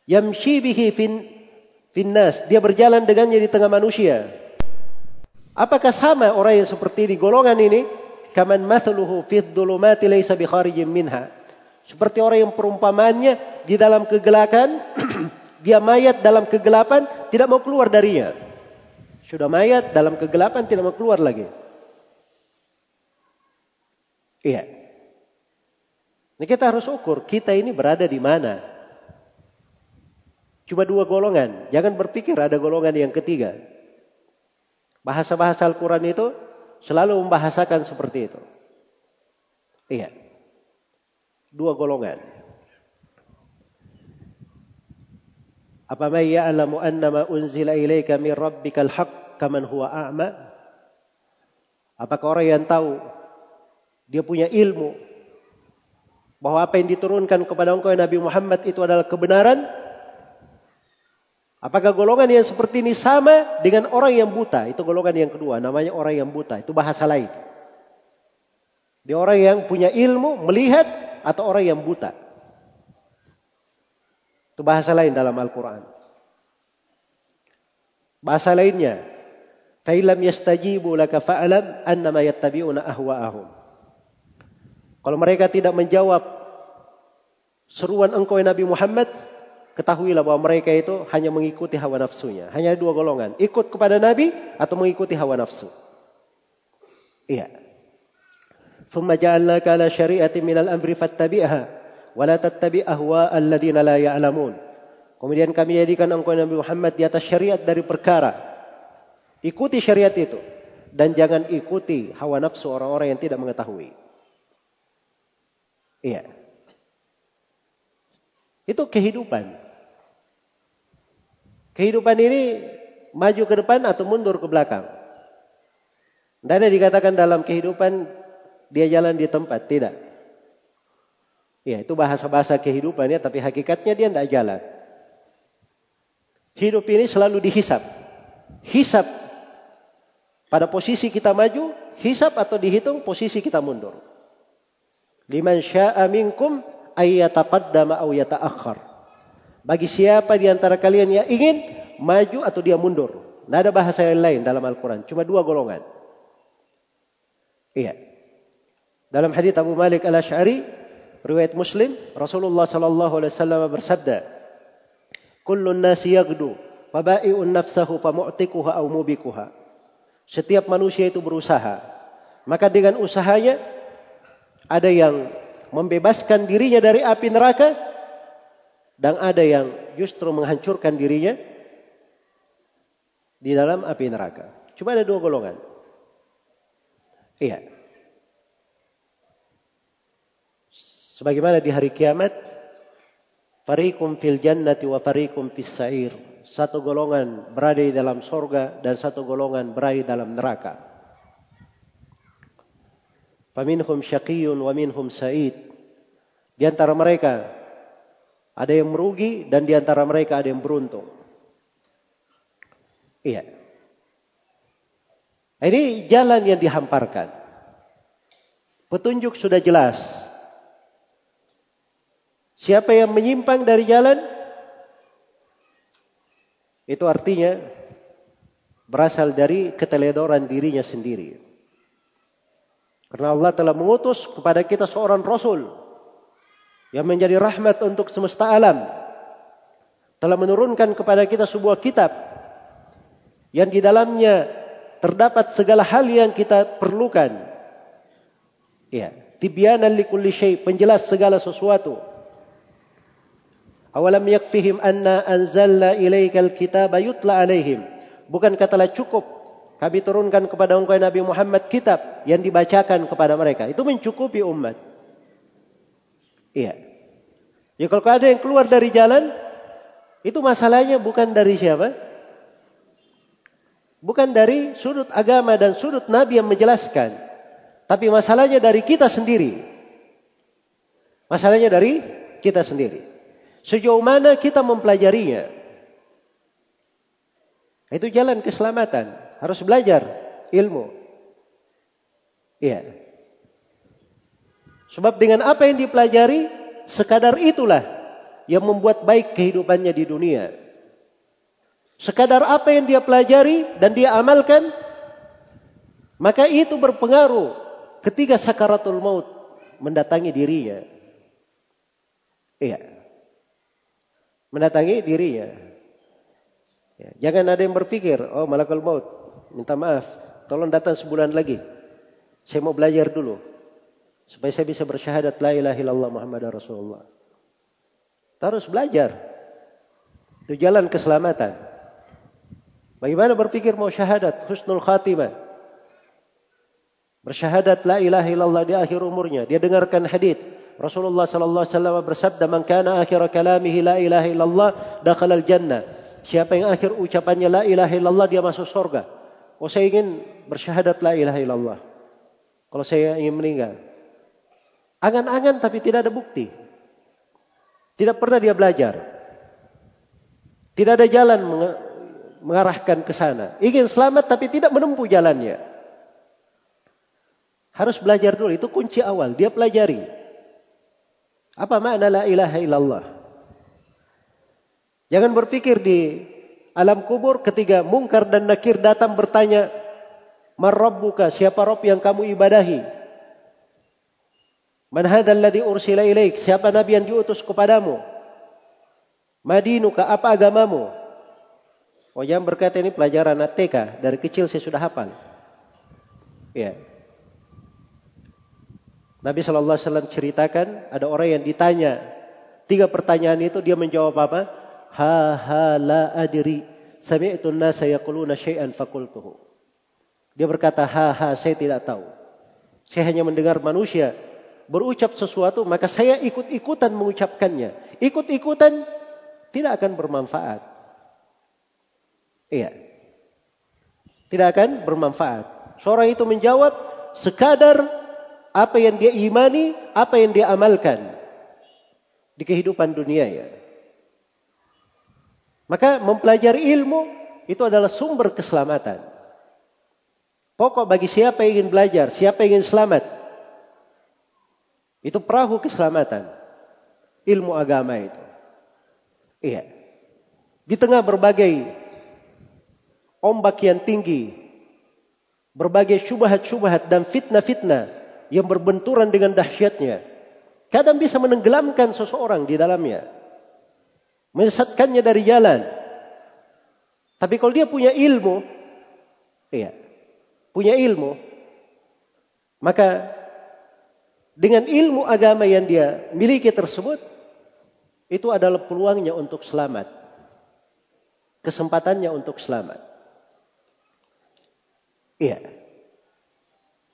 Yamshi bihi fin, finnas. Dia berjalan dengannya di tengah manusia. Apakah sama orang yang seperti di golongan ini? Kaman mathaluhu fid dhulumati laysa bi kharijin minha. Seperti orang yang perumpamannya di dalam kegelapan, dia mayat dalam kegelapan, tidak mau keluar darinya. Sudah mayat dalam kegelapan tidak mau keluar lagi. Iya. Ini kita harus ukur kita ini berada di mana. Cuma dua golongan. Jangan berpikir ada golongan yang ketiga. Bahasa-bahasa Al-Quran itu selalu membahasakan seperti itu. Iya. Dua golongan. Apa may ya'lamu annama unzila ilaika min rabbikal haqq kaman huwa a'ma? Apakah orang yang tahu dia punya ilmu bahwa apa yang diturunkan kepada engkau Nabi Muhammad itu adalah kebenaran? Apakah golongan yang seperti ini sama dengan orang yang buta? Itu golongan yang kedua, namanya orang yang buta. Itu bahasa lain. Dia orang yang punya ilmu, melihat, atau orang yang buta. Itu bahasa lain dalam Al-Quran. Bahasa lainnya, "Failam yastajibu laka fa'alam annama yattabi'una ahwa'ahum." Kalau mereka tidak menjawab seruan engkau ya Nabi Muhammad, ketahuilah bahwa mereka itu hanya mengikuti hawa nafsunya. Hanya dua golongan, ikut kepada Nabi atau mengikuti hawa nafsu. Iya. ثم جعلناك على شريعة من الأمر فاتبعها ولا تتبع أهواء الذين لا يعلمون. Kemudian kami jadikan engkau Nabi Muhammad di atas syariat dari perkara. Ikuti syariat itu. Dan jangan ikuti hawa nafsu orang-orang yang tidak mengetahui. Iya. Itu kehidupan. Kehidupan ini maju ke depan atau mundur ke belakang. Tidak ada dikatakan dalam kehidupan dia jalan di tempat, tidak. Ya, itu bahasa-bahasa kehidupan ya, tapi hakikatnya dia tidak jalan. Hidup ini selalu dihisap. Hisap pada posisi kita maju, hisap atau dihitung posisi kita mundur. Liman sya'a minkum ayyataqaddama aw yata'akhkhar. Bagi siapa di antara kalian yang ingin maju atau dia mundur. Tidak ada bahasa yang lain dalam Al-Quran. Cuma dua golongan. Iya. Dalam hadis Abu Malik al-Ash'ari, riwayat Muslim, Rasulullah sallallahu alaihi wasallam bersabda, "Kullu nasi yaghdu, faba'i'un nafsahu famu'tikuha aw mubikuha." Setiap manusia itu berusaha. Maka dengan usahanya ada yang membebaskan dirinya dari api neraka dan ada yang justru menghancurkan dirinya di dalam api neraka. Cuma ada dua golongan. Iya. Sebagaimana di hari kiamat, fariqum fil jannati wa fariqum fis sa'ir. Satu golongan berada di dalam sorga dan satu golongan berada di dalam neraka. Faminhum syaqiyun wa minhum sa'id. Di antara mereka ada yang merugi dan di antara mereka ada yang beruntung. Iya. Ini jalan yang dihamparkan. Petunjuk sudah jelas. Siapa yang menyimpang dari jalan, itu artinya berasal dari keteledoran dirinya sendiri. Karena Allah telah mengutus kepada kita seorang Rasul yang menjadi rahmat untuk semesta alam telah menurunkan kepada kita sebuah kitab yang di dalamnya terdapat segala hal yang kita perlukan. Ya, tibyanan likulli syai, penjelas segala sesuatu. Awalam yakfihim anna anzalna ilaikal kitaba yutla alaihim. Bukan katalah cukup kami turunkan kepada engkau Nabi Muhammad kitab yang dibacakan kepada mereka. Itu mencukupi umat. Iya. Ya kalau ada yang keluar dari jalan, itu masalahnya bukan dari siapa? Bukan dari sudut agama dan sudut Nabi yang menjelaskan. Tapi masalahnya dari kita sendiri. Masalahnya dari kita sendiri. Sejauh mana kita mempelajarinya. Itu jalan keselamatan. Harus belajar ilmu. Iya. Sebab dengan apa yang dipelajari, sekadar itulah yang membuat baik kehidupannya di dunia. Sekadar apa yang dia pelajari dan dia amalkan, maka itu berpengaruh ketika sakaratul maut mendatangi dirinya. Iya. Mendatangi dirinya. Ya, jangan ada yang berpikir, oh malakul maut, minta maaf, tolong datang sebulan lagi. Saya mau belajar dulu. Supaya saya bisa bersyahadat la ilaha illallah Muhammad Rasulullah. Terus belajar. Itu jalan keselamatan. Bagaimana berpikir mau syahadat, husnul khatimah. Bersyahadat la ilaha illallah di akhir umurnya. Dia dengarkan hadis. Rasulullah sallallahu alaihi wasallam bersabda, "Man kana akhir kalamihi la ilaha illallah, dakhala al-jannah." Siapa yang akhir ucapannya la ilaha illallah, dia masuk surga. Oh, saya ingin bersyahadat la ilaha illallah. Kalau saya ingin meninggal. Angan-angan tapi tidak ada bukti. Tidak pernah dia belajar. Tidak ada jalan mengarahkan ke sana. Ingin selamat tapi tidak menempuh jalannya. Harus belajar dulu. Itu kunci awal. Dia pelajari. Apa makna la ilaha illallah? Jangan berpikir di alam kubur ketika mungkar dan nakir datang bertanya, Marrabbuka, siapa Rob yang kamu ibadahi? Man hadzal ursila ilaik? Siapa nabi yang diutus kepadamu? Madinuka, apa agamamu? Oh jangan berkata ini pelajaran ATK, dari kecil saya sudah hafal. Ya. Nabi Shallallahu Alaihi Wasallam ceritakan ada orang yang ditanya tiga pertanyaan itu dia menjawab apa? Ha ha la adri. Sami'tu an-nasa yaquluna syai'an fakultuhu. Dia berkata, ha ha saya tidak tahu. Saya hanya mendengar manusia berucap sesuatu, maka saya ikut-ikutan mengucapkannya. Ikut-ikutan tidak akan bermanfaat. Iya. Tidak akan bermanfaat. Seorang itu menjawab sekadar apa yang dia imani, apa yang dia amalkan di kehidupan dunia ya. Maka mempelajari ilmu itu adalah sumber keselamatan. Pokok bagi siapa yang ingin belajar, siapa yang ingin selamat, itu perahu keselamatan. Ilmu agama itu. Iya. Di tengah berbagai ombak yang tinggi, berbagai syubhat-syubhat dan fitnah-fitnah yang berbenturan dengan dahsyatnya, kadang bisa menenggelamkan seseorang di dalamnya. Menyesatkannya dari jalan. Tapi kalau dia punya ilmu, iya, punya ilmu, maka dengan ilmu agama yang dia miliki tersebut, itu adalah peluangnya untuk selamat. Kesempatannya untuk selamat. Iya.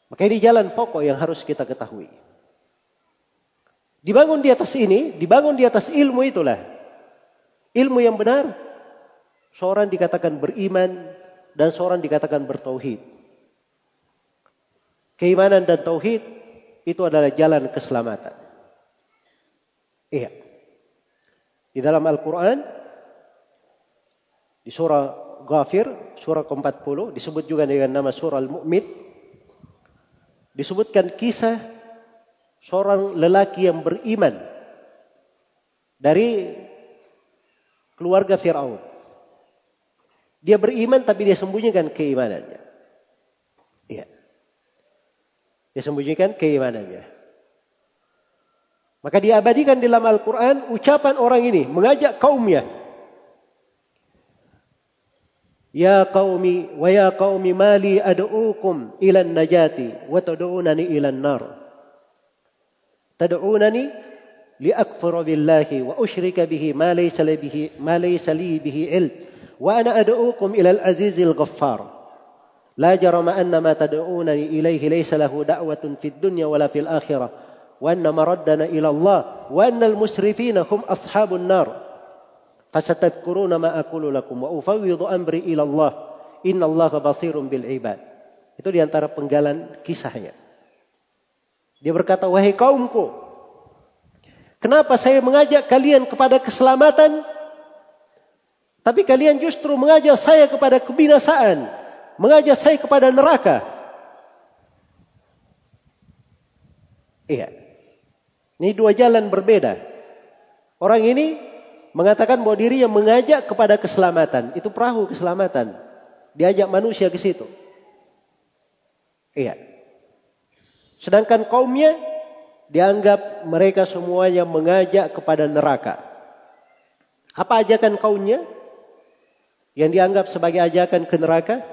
Maka ini jalan pokok yang harus kita ketahui. Dibangun di atas ini, dibangun di atas ilmu itulah. Ilmu yang benar, seorang dikatakan beriman dan seorang dikatakan bertauhid. Keimanan dan tauhid itu adalah jalan keselamatan. Iya. Di dalam Al-Quran, di surah Ghafir, surah ke-40, disebut juga dengan nama surah Al-Mu'min, disebutkan kisah seorang lelaki yang beriman dari keluarga Fir'aun. Dia beriman tapi dia sembunyikan keimanannya. Iya. Dia sembunyikan keimanannya. Maka diabadikan dalam Al-Quran ucapan orang ini mengajak kaumnya. يا قوم ويا قوم ما لي أدعوكم إلى النجاة وتدعونني إلى النار. تدعونني لأكفر بالله وأشرك به ما ليس لي به ما ليس لي به علم وأنا أدعوكم إلى العزيز الغفار. لا جرم أن ما تدعونني إليه ليس له دعوة في الدنيا ولا في الآخرة وأن مردنا إلى الله وأن المسرفين هم أصحاب النار. Fasatadkuruna ma aqulu lakum wa ufawwidu amri ila Allah. Innallaha basirun bil ibad. Itu di antara penggalan kisahnya. Dia berkata, wahai kaumku, kenapa saya mengajak kalian kepada keselamatan? Tapi kalian justru mengajak saya kepada kebinasaan, mengajak saya kepada neraka. Iya. Ini dua jalan berbeda. Orang ini mengatakan bahwa dirinya mengajak kepada keselamatan. Itu perahu keselamatan. Diajak manusia ke situ. Iya. Sedangkan kaumnya dianggap mereka semuanya mengajak kepada neraka. Apa ajakan kaumnya? Yang dianggap sebagai ajakan ke neraka?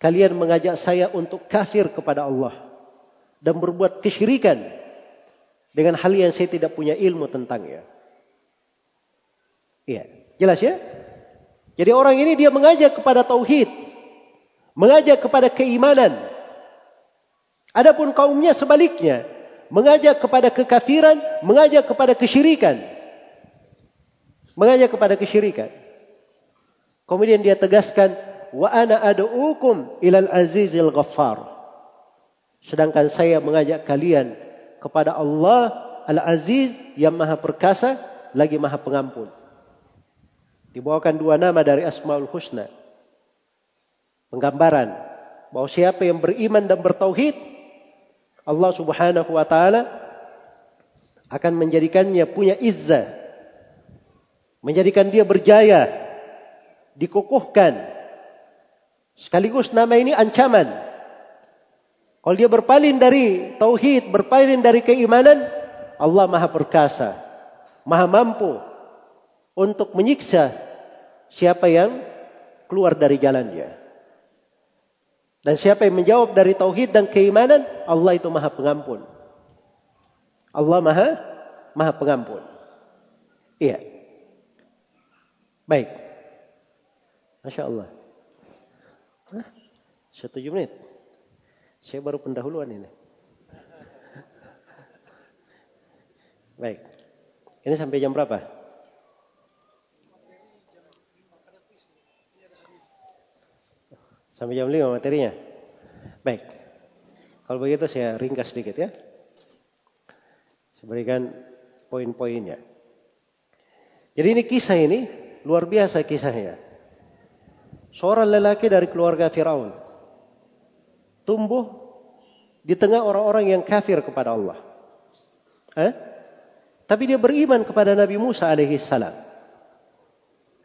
Kalian mengajak saya untuk kafir kepada Allah. Dan berbuat kesyirikan. Dengan hal yang saya tidak punya ilmu tentangnya. Iya. Jelas ya? Jadi orang ini dia mengajak kepada tauhid. Mengajak kepada keimanan. Adapun kaumnya sebaliknya. Mengajak kepada kekafiran. Mengajak kepada kesyirikan. Mengajak kepada kesyirikan. Kemudian dia tegaskan, wa ana ad'ukum ilal azizil ghaffar. Sedangkan saya mengajak kalian kepada Allah Al-Aziz yang maha perkasa lagi maha pengampun. Dibawakan dua nama dari Asmaul Husna. Penggambaran bahwa siapa yang beriman dan bertauhid Allah Subhanahu wa taala akan menjadikannya punya izzah. Menjadikan dia berjaya dikukuhkan. Sekaligus nama ini ancaman. Kalau dia berpaling dari tauhid, berpaling dari keimanan, Allah Maha Perkasa, Maha Mampu untuk menyiksa siapa yang keluar dari jalannya. Dan siapa yang menjawab dari tauhid dan keimanan, Allah itu Maha Pengampun. Allah Maha Maha Pengampun. Iya. Baik. Masya Allah. Satu menit. Saya baru pendahuluan ini. Baik. Ini sampai jam berapa? Sampai jam 5 materinya. Baik. Kalau begitu saya ringkas sedikit ya. Saya berikan poin-poinnya. Jadi ini kisah ini luar biasa kisahnya. Seorang lelaki dari keluarga Firaun tumbuh di tengah orang-orang yang kafir kepada Allah. Eh? Tapi dia beriman kepada Nabi Musa alaihi salam.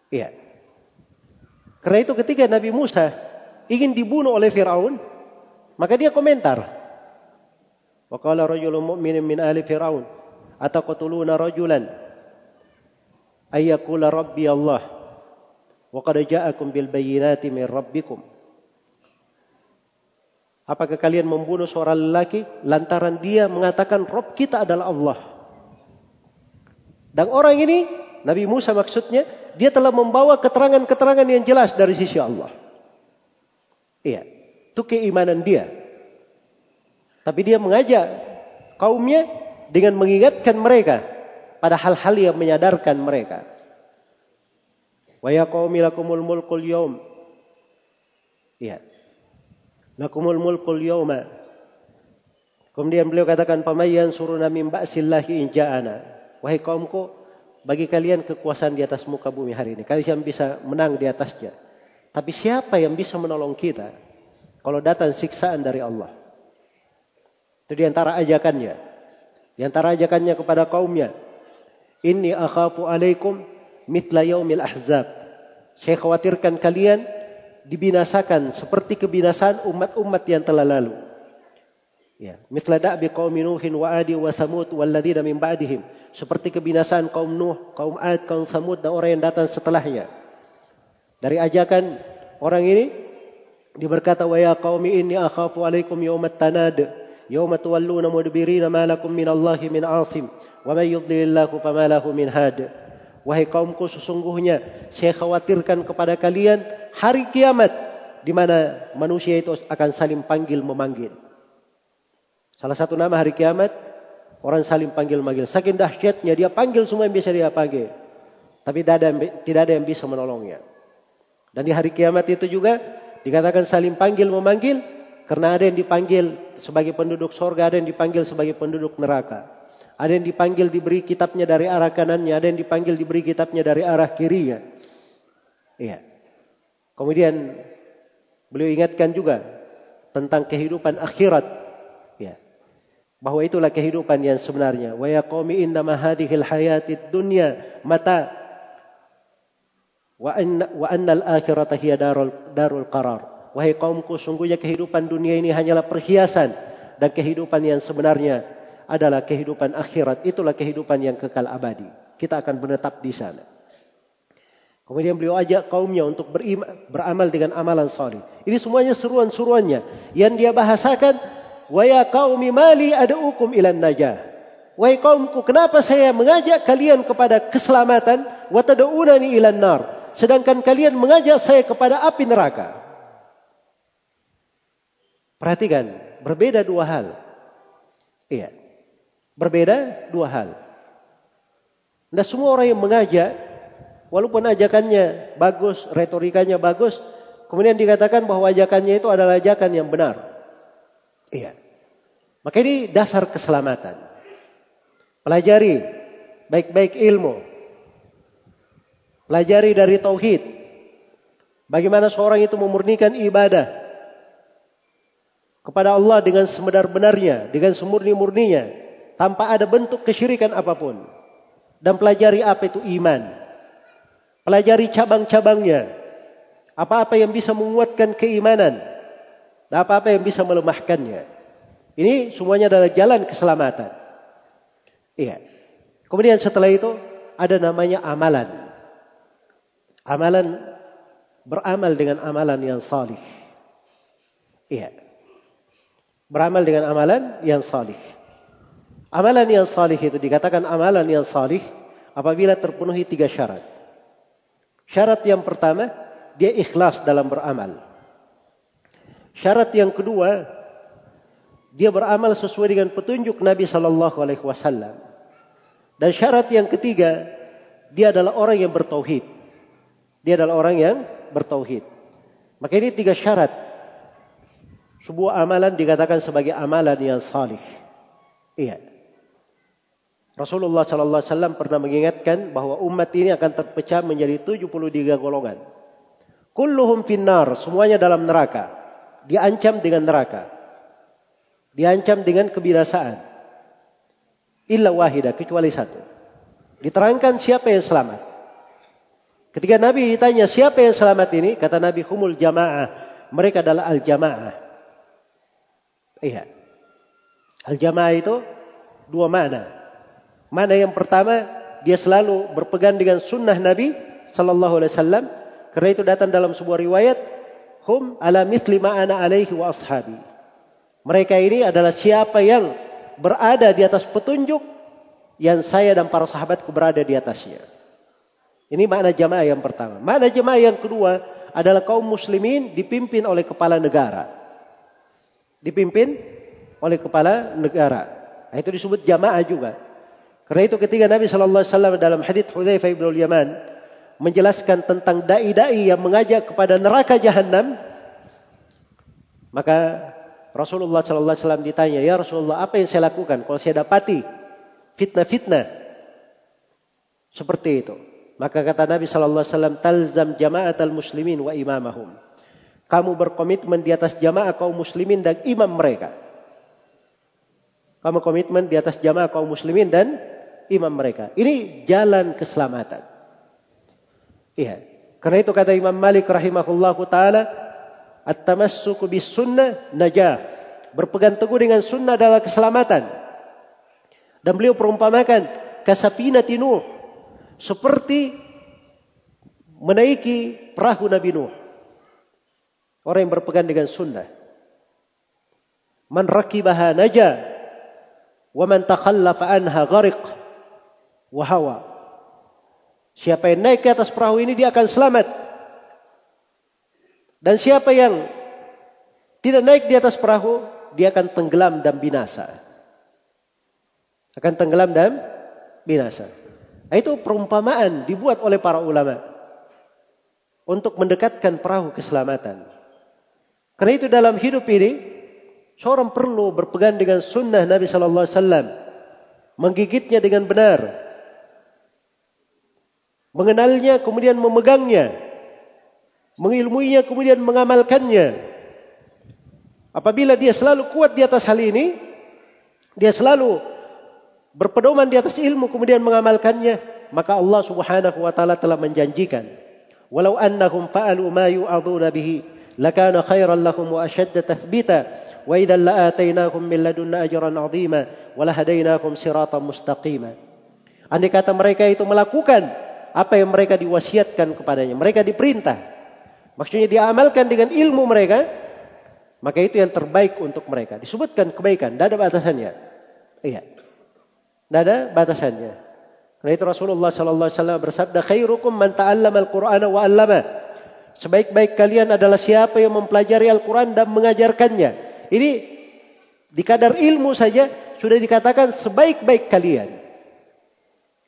Iya. Karena itu ketika Nabi Musa ingin dibunuh oleh Firaun, maka dia komentar. Wa qala rajulun mu'minun min ahli Firaun, ataqtuluna rajulan ayyakula rabbi Allah Wa qad ja'akum bil bayyinati min rabbikum. Apakah kalian membunuh seorang lelaki lantaran dia mengatakan Rob kita adalah Allah? Dan orang ini, Nabi Musa maksudnya, dia telah membawa keterangan-keterangan yang jelas dari sisi Allah. Iya, itu keimanan dia. Tapi dia mengajak kaumnya dengan mengingatkan mereka pada hal-hal yang menyadarkan mereka. Wa ya qaumi lakumul mulkul yawm. Ya. Lakumul mulkul yawma. Kemudian beliau katakan pamayan suruna min ba'sillahi in ja'ana. Wahai kaumku, bagi kalian kekuasaan di atas muka bumi hari ini. Kalian bisa menang di atasnya. Tapi siapa yang bisa menolong kita kalau datang siksaan dari Allah? Itu di antara ajakannya. Di antara ajakannya kepada kaumnya. Inni akhafu alaikum mitla yaumil ahzab. Saya khawatirkan kalian dibinasakan seperti kebinasaan umat-umat yang telah lalu. Ya, mitla da'bi qaumi Nuhin wa Adi wa Samud walladzina min ba'dihim. Seperti kebinasaan kaum Nuh, kaum Ad, kaum Samud dan orang yang datang setelahnya. Dari ajakan orang ini dia berkata wa ya qaumi inni akhafu alaikum yawmat tanad yawma tuwalluna mudbirina ma lakum min Allahi min asim wa may yudlilillahu fama lahu min had. Wahai kaumku sesungguhnya saya khawatirkan kepada kalian hari kiamat di mana manusia itu akan saling panggil memanggil. Salah satu nama hari kiamat orang saling panggil memanggil. Saking dahsyatnya dia panggil semua yang bisa dia panggil. Tapi tidak ada yang bisa menolongnya. Dan di hari kiamat itu juga dikatakan saling panggil memanggil karena ada yang dipanggil sebagai penduduk sorga, ada yang dipanggil sebagai penduduk neraka. Ada yang dipanggil diberi kitabnya dari arah kanannya, ada yang dipanggil diberi kitabnya dari arah kirinya. Iya. Kemudian beliau ingatkan juga tentang kehidupan akhirat. Ya. bahwa itulah kehidupan yang sebenarnya. Wa ya qaumi innama hadhil hayatid dunya mata wa anna annal akhirata hiya darul darul qarar. Wahai kaumku, sungguhnya kehidupan dunia ini hanyalah perhiasan dan kehidupan yang sebenarnya adalah kehidupan akhirat. Itulah kehidupan yang kekal abadi. Kita akan menetap di sana. Kemudian beliau ajak kaumnya untuk beramal dengan amalan salih. Ini semuanya seruan-seruannya yang dia bahasakan Wa ya qaumi mali ad'ukum ilan najah. Wahai kaumku, kenapa saya mengajak kalian kepada keselamatan wa tad'unani ilan nar? Sedangkan kalian mengajak saya kepada api neraka. Perhatikan, berbeda dua hal. Iya. Berbeda dua hal. Nah, semua orang yang mengajak, walaupun ajakannya bagus, retorikanya bagus, kemudian dikatakan bahwa ajakannya itu adalah ajakan yang benar. Iya. Maka ini dasar keselamatan. Pelajari baik-baik ilmu. Pelajari dari tauhid. Bagaimana seorang itu memurnikan ibadah kepada Allah dengan sebenar-benarnya, dengan semurni-murninya, tanpa ada bentuk kesyirikan apa pun. Dan pelajari apa itu iman. Pelajari cabang-cabangnya. Apa-apa yang bisa menguatkan keimanan apa-apa yang bisa melemahkannya. Ini semuanya adalah jalan keselamatan. Iya. Kemudian setelah itu ada namanya amalan. Amalan beramal dengan amalan yang salih. Iya. Beramal dengan amalan yang salih. Amalan yang salih itu dikatakan amalan yang salih apabila terpenuhi tiga syarat. Syarat yang pertama, dia ikhlas dalam beramal. Syarat yang kedua, dia beramal sesuai dengan petunjuk Nabi Sallallahu Alaihi Wasallam. Dan syarat yang ketiga, dia adalah orang yang bertauhid. Dia adalah orang yang bertauhid. Maka ini tiga syarat. Sebuah amalan dikatakan sebagai amalan yang salih. Iya. Rasulullah Sallallahu Alaihi Wasallam pernah mengingatkan bahwa umat ini akan terpecah menjadi 73 golongan. Kulluhum finnar, semuanya dalam neraka diancam dengan neraka. Diancam dengan kebinasaan. Illa wahida, kecuali satu. Diterangkan siapa yang selamat. Ketika Nabi ditanya siapa yang selamat ini, kata Nabi humul jamaah. Mereka adalah al-jamaah. Iya. Al-jamaah itu dua makna. Mana yang pertama, dia selalu berpegang dengan sunnah Nabi Sallallahu Alaihi Wasallam. Karena itu datang dalam sebuah riwayat, hum ala mithli ana alaihi wa ashabi. Mereka ini adalah siapa yang berada di atas petunjuk yang saya dan para sahabatku berada di atasnya. Ini makna jamaah yang pertama. Makna jamaah yang kedua adalah kaum muslimin dipimpin oleh kepala negara. Dipimpin oleh kepala negara. Nah, itu disebut jamaah juga. Karena itu ketika Nabi Shallallahu Alaihi Wasallam dalam hadits Hudzaifah bin Yaman menjelaskan tentang dai-dai yang mengajak kepada neraka jahanam, maka Rasulullah Sallallahu Alaihi Wasallam ditanya, ya Rasulullah apa yang saya lakukan kalau saya dapati fitnah-fitnah seperti itu? Maka kata Nabi Sallallahu Alaihi Wasallam, talzam jamaat al muslimin wa imamahum. Kamu berkomitmen di atas jamaah kaum muslimin dan imam mereka. Kamu komitmen di atas jamaah kaum muslimin dan imam mereka. Ini jalan keselamatan. Iya. Karena itu kata Imam Malik rahimahullahu taala, at-tamassuku bis sunnah najah. Berpegang teguh dengan sunnah adalah keselamatan. Dan beliau perumpamakan kasafinati Nuh seperti menaiki perahu Nabi Nuh. Orang yang berpegang dengan sunnah. Man rakibaha naja wa man takhallafa anha ghariq wa hawa. Siapa yang naik ke atas perahu ini dia akan selamat. Dan siapa yang tidak naik di atas perahu, dia akan tenggelam dan binasa. Akan tenggelam dan binasa. Itu perumpamaan dibuat oleh para ulama untuk mendekatkan perahu keselamatan. Karena itu dalam hidup ini seorang perlu berpegang dengan sunnah Nabi Sallallahu Alaihi Wasallam, menggigitnya dengan benar, mengenalnya kemudian memegangnya, mengilmuinya kemudian mengamalkannya. Apabila dia selalu kuat di atas hal ini, dia selalu berpedoman di atas ilmu kemudian mengamalkannya, maka Allah Subhanahu wa taala telah menjanjikan, "Walau annahum fa'alu ma yu'aduna bihi lakana khairan lahum wa ashadda tathbita wa idzan la'atainahum min ladunna ajran 'azima wa lahadainahum siratan mustaqima." Andai kata mereka itu melakukan apa yang mereka diwasiatkan kepadanya, mereka diperintah. Maksudnya diamalkan dengan ilmu mereka, maka itu yang terbaik untuk mereka. Disebutkan kebaikan, tidak ada batasannya. Iya. Tidak ada batasannya. Karena itu Rasulullah sallallahu alaihi wasallam bersabda, "Khairukum man ta'allama al-Qur'ana wa 'allama." Sebaik-baik kalian adalah siapa yang mempelajari Al-Qur'an dan mengajarkannya. Ini di kadar ilmu saja sudah dikatakan sebaik-baik kalian.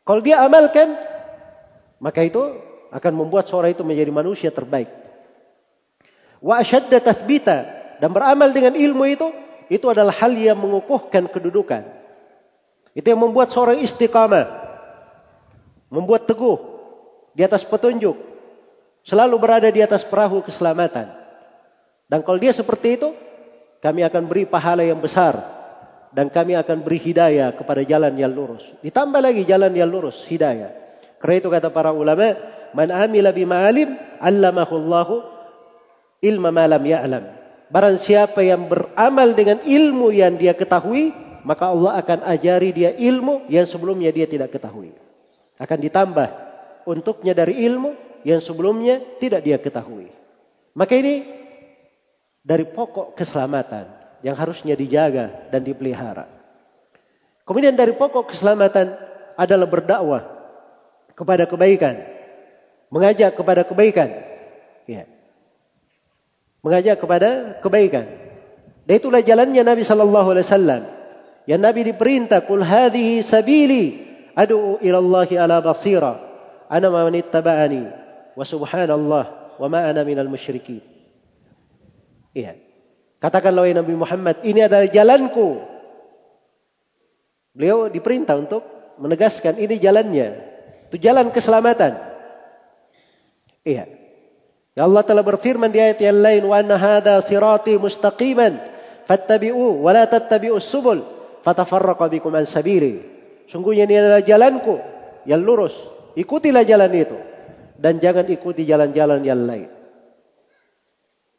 Kalau dia amalkan, maka itu akan membuat seorang itu menjadi manusia terbaik. Wa asyadda tathbita dan beramal dengan ilmu itu itu adalah hal yang mengukuhkan kedudukan. Itu yang membuat seorang istiqamah, membuat teguh di atas petunjuk, selalu berada di atas perahu keselamatan. Dan kalau dia seperti itu, kami akan beri pahala yang besar dan kami akan beri hidayah kepada jalan yang lurus. Ditambah lagi jalan yang lurus, hidayah. Karena itu kata para ulama, man amila bima alim, allamahullahu ilma ma lam ya'lam. Barang siapa yang beramal dengan ilmu yang dia ketahui, maka Allah akan ajari dia ilmu yang sebelumnya dia tidak ketahui. Akan ditambah untuknya dari ilmu yang sebelumnya tidak dia ketahui. Maka ini dari pokok keselamatan yang harusnya dijaga dan dipelihara. Kemudian dari pokok keselamatan adalah berdakwah kepada kebaikan, mengajak kepada kebaikan. Ya mengajak kepada kebaikan. Dan itulah jalannya Nabi sallallahu alaihi wasallam. Yang Nabi diperintah, "Qul hadhihi sabili ad'u ila Allah ala basira ana man ittaba'ani wa subhanallah wa ma ana minal musyrikin." Iya. Katakanlah wahai Nabi Muhammad, ini adalah jalanku. Beliau diperintah untuk menegaskan ini jalannya. Itu jalan keselamatan. Iya. Ya Allah telah berfirman di ayat yang lain, "Wa anna hadha sirati mustaqiman fattabi'u wa la tattabi'us subul fatafarraqa bikum an sabili." Sungguhnya ini adalah jalanku yang lurus. Ikutilah jalan itu dan jangan ikuti jalan-jalan yang lain.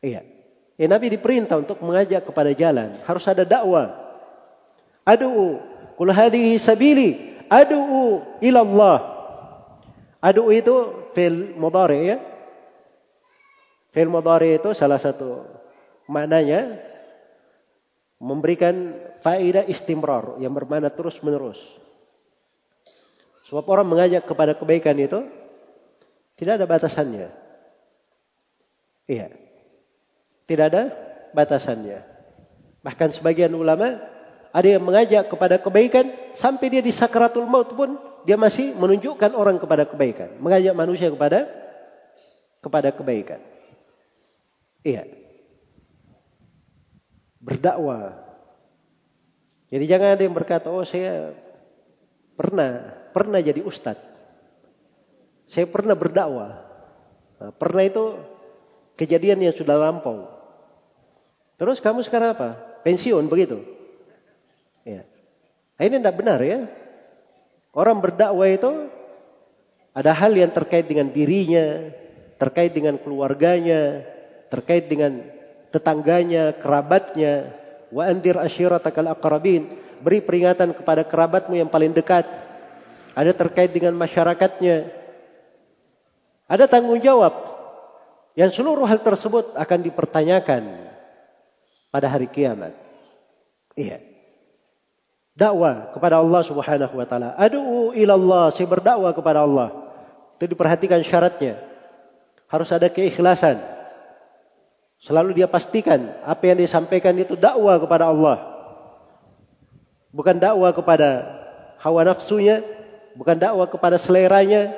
Iya. Ya, Nabi diperintah untuk mengajak kepada jalan. Harus ada dakwah. Adu'u. Kul hadhihi sabili. Adu'u ilallah. Adu'u itu fil mudari ya. Fi'il mudhari itu salah satu maknanya memberikan faedah istimrar yang bermakna terus menerus. Sebab orang mengajak kepada kebaikan itu tidak ada batasannya. Iya. Tidak ada batasannya. Bahkan sebagian ulama ada yang mengajak kepada kebaikan sampai dia di sakratul maut pun dia masih menunjukkan orang kepada kebaikan, mengajak manusia kepada kepada kebaikan. Iya. Berdakwah. Jadi jangan ada yang berkata, oh saya pernah, pernah jadi ustadz. Saya pernah berdakwah. Nah, pernah itu kejadian yang sudah lampau. Terus kamu sekarang apa? Pensiun begitu? Ya. Nah, ini tidak benar ya. Orang berdakwah itu ada hal yang terkait dengan dirinya, terkait dengan keluarganya, terkait dengan tetangganya, kerabatnya. Wa andir asyiratakal aqrabin. Beri peringatan kepada kerabatmu yang paling dekat. Ada terkait dengan masyarakatnya. Ada tanggung jawab. Yang seluruh hal tersebut akan dipertanyakan pada hari kiamat. Iya. Dakwah kepada Allah Subhanahu wa taala. Adu'u ilallah, saya berdakwah kepada Allah. Itu diperhatikan syaratnya. Harus ada keikhlasan. Selalu dia pastikan apa yang disampaikan itu dakwah kepada Allah. Bukan dakwah kepada hawa nafsunya, bukan dakwah kepada seleranya,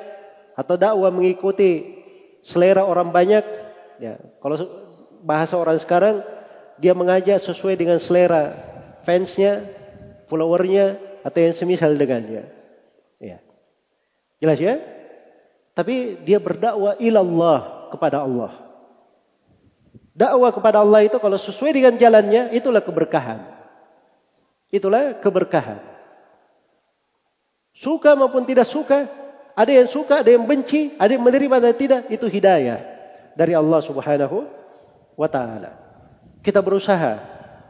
atau dakwah mengikuti selera orang banyak. Ya, kalau bahasa orang sekarang, dia mengajak sesuai dengan selera fansnya, followernya, atau yang semisal dengannya. Ya. Jelas ya? Tapi dia berdakwah ilallah kepada Allah. Dakwah kepada Allah itu kalau sesuai dengan jalannya itulah keberkahan. Itulah keberkahan. Suka maupun tidak suka, ada yang suka, ada yang benci, ada yang menerima dan tidak, itu hidayah dari Allah Subhanahu wa taala. Kita berusaha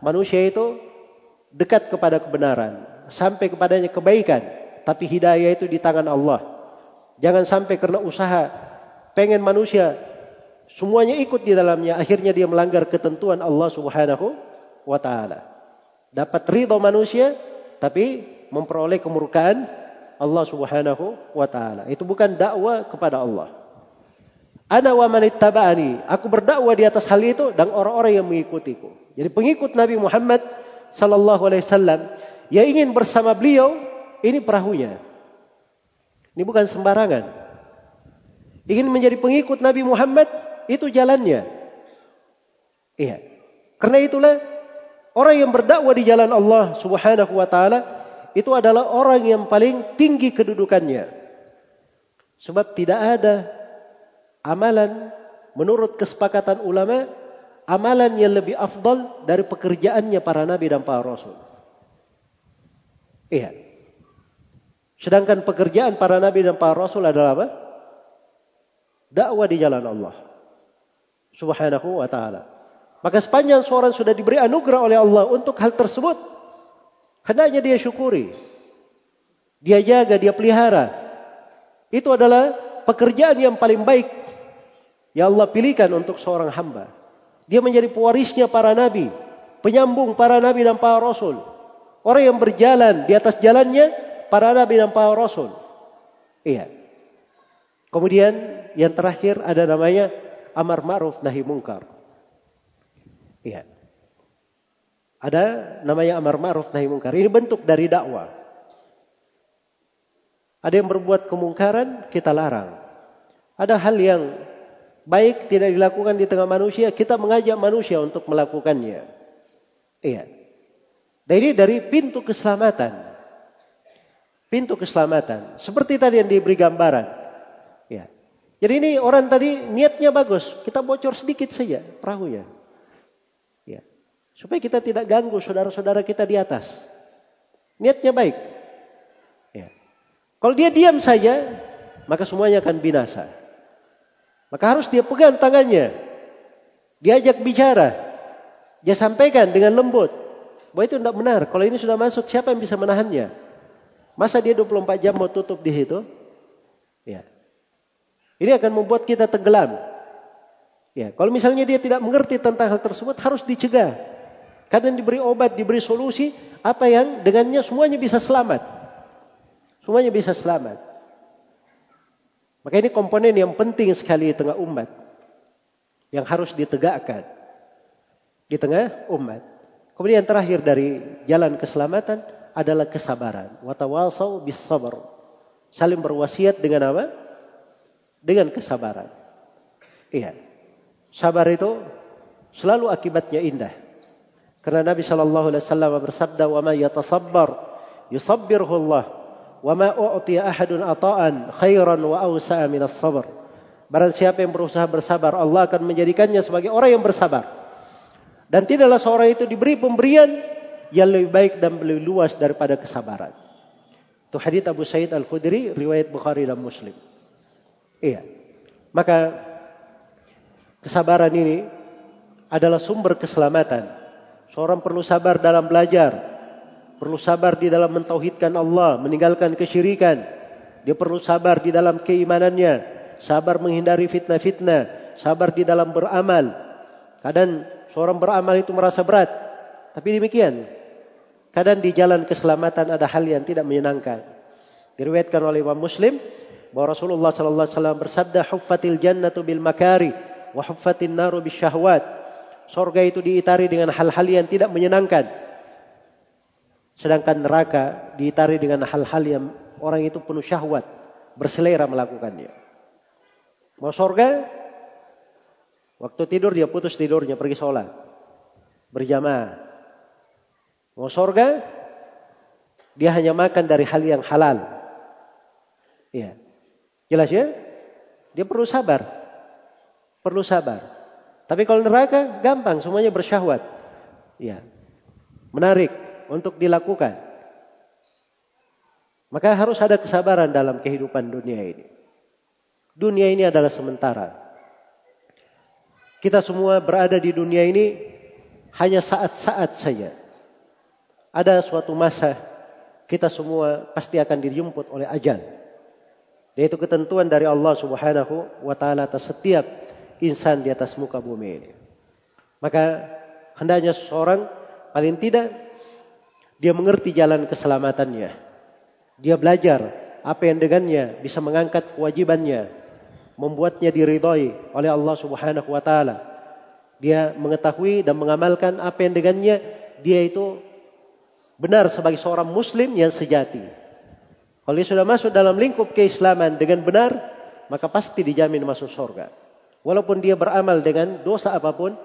manusia itu dekat kepada kebenaran, sampai kepadanya kebaikan, tapi hidayah itu di tangan Allah. Jangan sampai karena usaha pengen manusia semuanya ikut di dalamnya, akhirnya dia melanggar ketentuan Allah Subhanahu wa taala dapat ridho manusia tapi memperoleh kemurkaan Allah Subhanahu wa taala. Itu bukan dakwah kepada Allah. Ana wa man ittaba'ani. Aku berdakwah di atas hal itu dan orang-orang yang mengikutiku. Jadi pengikut Nabi Muhammad sallallahu alaihi wasallam yang ingin bersama beliau ini perahunya. Ini bukan sembarangan. Ingin menjadi pengikut Nabi Muhammad itu jalannya. Iya. Karena itulah Orang yang berdakwah di jalan Allah Subhanahu wa taala itu adalah orang yang paling tinggi kedudukannya. Sebab tidak ada amalan menurut kesepakatan ulama amalan yang lebih afdal dari pekerjaannya para nabi dan para rasul. Iya. Sedangkan pekerjaan para nabi dan para rasul adalah apa? Dakwah di jalan Allah Subhanahu wa taala. Maka sepanjang seorang sudah diberi anugerah oleh Allah untuk hal tersebut, hendaknya dia syukuri. Dia jaga, dia pelihara. Itu adalah pekerjaan yang paling baik yang Allah pilihkan untuk seorang hamba. Dia menjadi pewarisnya para nabi, penyambung para nabi dan para rasul. Orang yang berjalan di atas jalannya para nabi dan para rasul. Iya. Kemudian yang terakhir ada namanya amar ma'ruf nahi mungkar. Iya. Ada namanya amar ma'ruf nahi mungkar. Ini bentuk dari dakwah. Ada yang berbuat kemungkaran, kita larang. Ada hal yang baik tidak dilakukan di tengah manusia, kita mengajak manusia untuk melakukannya. Iya. Dan ini dari pintu keselamatan. Pintu keselamatan. Seperti tadi yang diberi gambaran. Ya. Jadi ini orang tadi niatnya bagus. Kita bocor sedikit saja perahunya. Supaya kita tidak ganggu saudara-saudara kita di atas. Niatnya baik. Ya. Kalau dia diam saja, maka semuanya akan binasa. Maka harus dia pegang tangannya. Diajak bicara. Dia sampaikan dengan lembut. Bahwa itu tidak benar. Kalau ini sudah masuk, siapa yang bisa menahannya? Masa dia 24 jam mau tutup di situ? Ya. Ini akan membuat kita tenggelam. Ya, kalau misalnya dia tidak mengerti tentang hal tersebut harus dicegah. Kadang diberi obat, diberi solusi, apa yang dengannya semuanya bisa selamat. Semuanya bisa selamat. Maka ini komponen yang penting sekali di tengah umat. Yang harus ditegakkan. Di tengah umat. Kemudian yang terakhir dari jalan keselamatan adalah kesabaran. Watawasau bis sabar. Saling berwasiat dengan apa? Dengan kesabaran. Iya. Sabar itu selalu akibatnya indah. Karena Nabi Shallallahu Alaihi Wasallam bersabda, "Wa ma yatasabbar, yusabbirhu Allah. Wa ma u'tiya ahadun ata'an khairan wa awsa'a min as-sabr." Barang siapa yang berusaha bersabar, Allah akan menjadikannya sebagai orang yang bersabar. Dan tidaklah seorang itu diberi pemberian yang lebih baik dan lebih luas daripada kesabaran. Itu Abu Sa'id Al-Khudri, riwayat Bukhari dan Muslim. Iya. Maka kesabaran ini adalah sumber keselamatan Seorang perlu sabar dalam belajar. Perlu sabar di dalam mentauhidkan Allah, meninggalkan kesyirikan. Dia perlu sabar di dalam keimanannya, sabar menghindari fitnah-fitnah, sabar di dalam beramal. Kadang seorang beramal itu merasa berat, tapi demikian. Kadang di jalan keselamatan ada hal yang tidak menyenangkan. Diriwayatkan oleh Imam Muslim bahwa Rasulullah sallallahu alaihi wasallam bersabda, "Huffatil jannatu bil makari wa huffatin naru bisyahwat." Sorga itu diitari dengan hal-hal yang tidak menyenangkan. Sedangkan neraka diitari dengan hal-hal yang orang itu penuh syahwat. Berselera melakukannya. Mau sorga? Waktu tidur dia putus tidurnya pergi sholat. Berjamaah. Mau sorga? Dia hanya makan dari hal yang halal. Iya. Jelas ya? Dia perlu sabar. Perlu sabar. Tapi kalau neraka gampang, semuanya bersyahwat. Ya. Menarik, untuk dilakukan. Maka harus ada kesabaran dalam kehidupan dunia ini. Dunia ini adalah sementara. Kita semua berada di dunia ini hanya saat-saat saja. Ada suatu masa kita semua pasti akan dijemput oleh ajal. Yaitu ketentuan dari Allah Subhanahu wa taala atas setiap insan di atas muka bumi ini. Maka hendaknya seorang paling tidak dia mengerti jalan keselamatannya. Dia belajar apa yang dengannya bisa mengangkat kewajibannya, membuatnya diridhoi oleh Allah Subhanahu wa taala. Dia mengetahui dan mengamalkan apa yang dengannya dia itu benar sebagai seorang muslim yang sejati. Kalau dia sudah masuk dalam lingkup keislaman dengan benar, maka pasti dijamin masuk surga. Walaupun dia beramal dengan dosa apa pun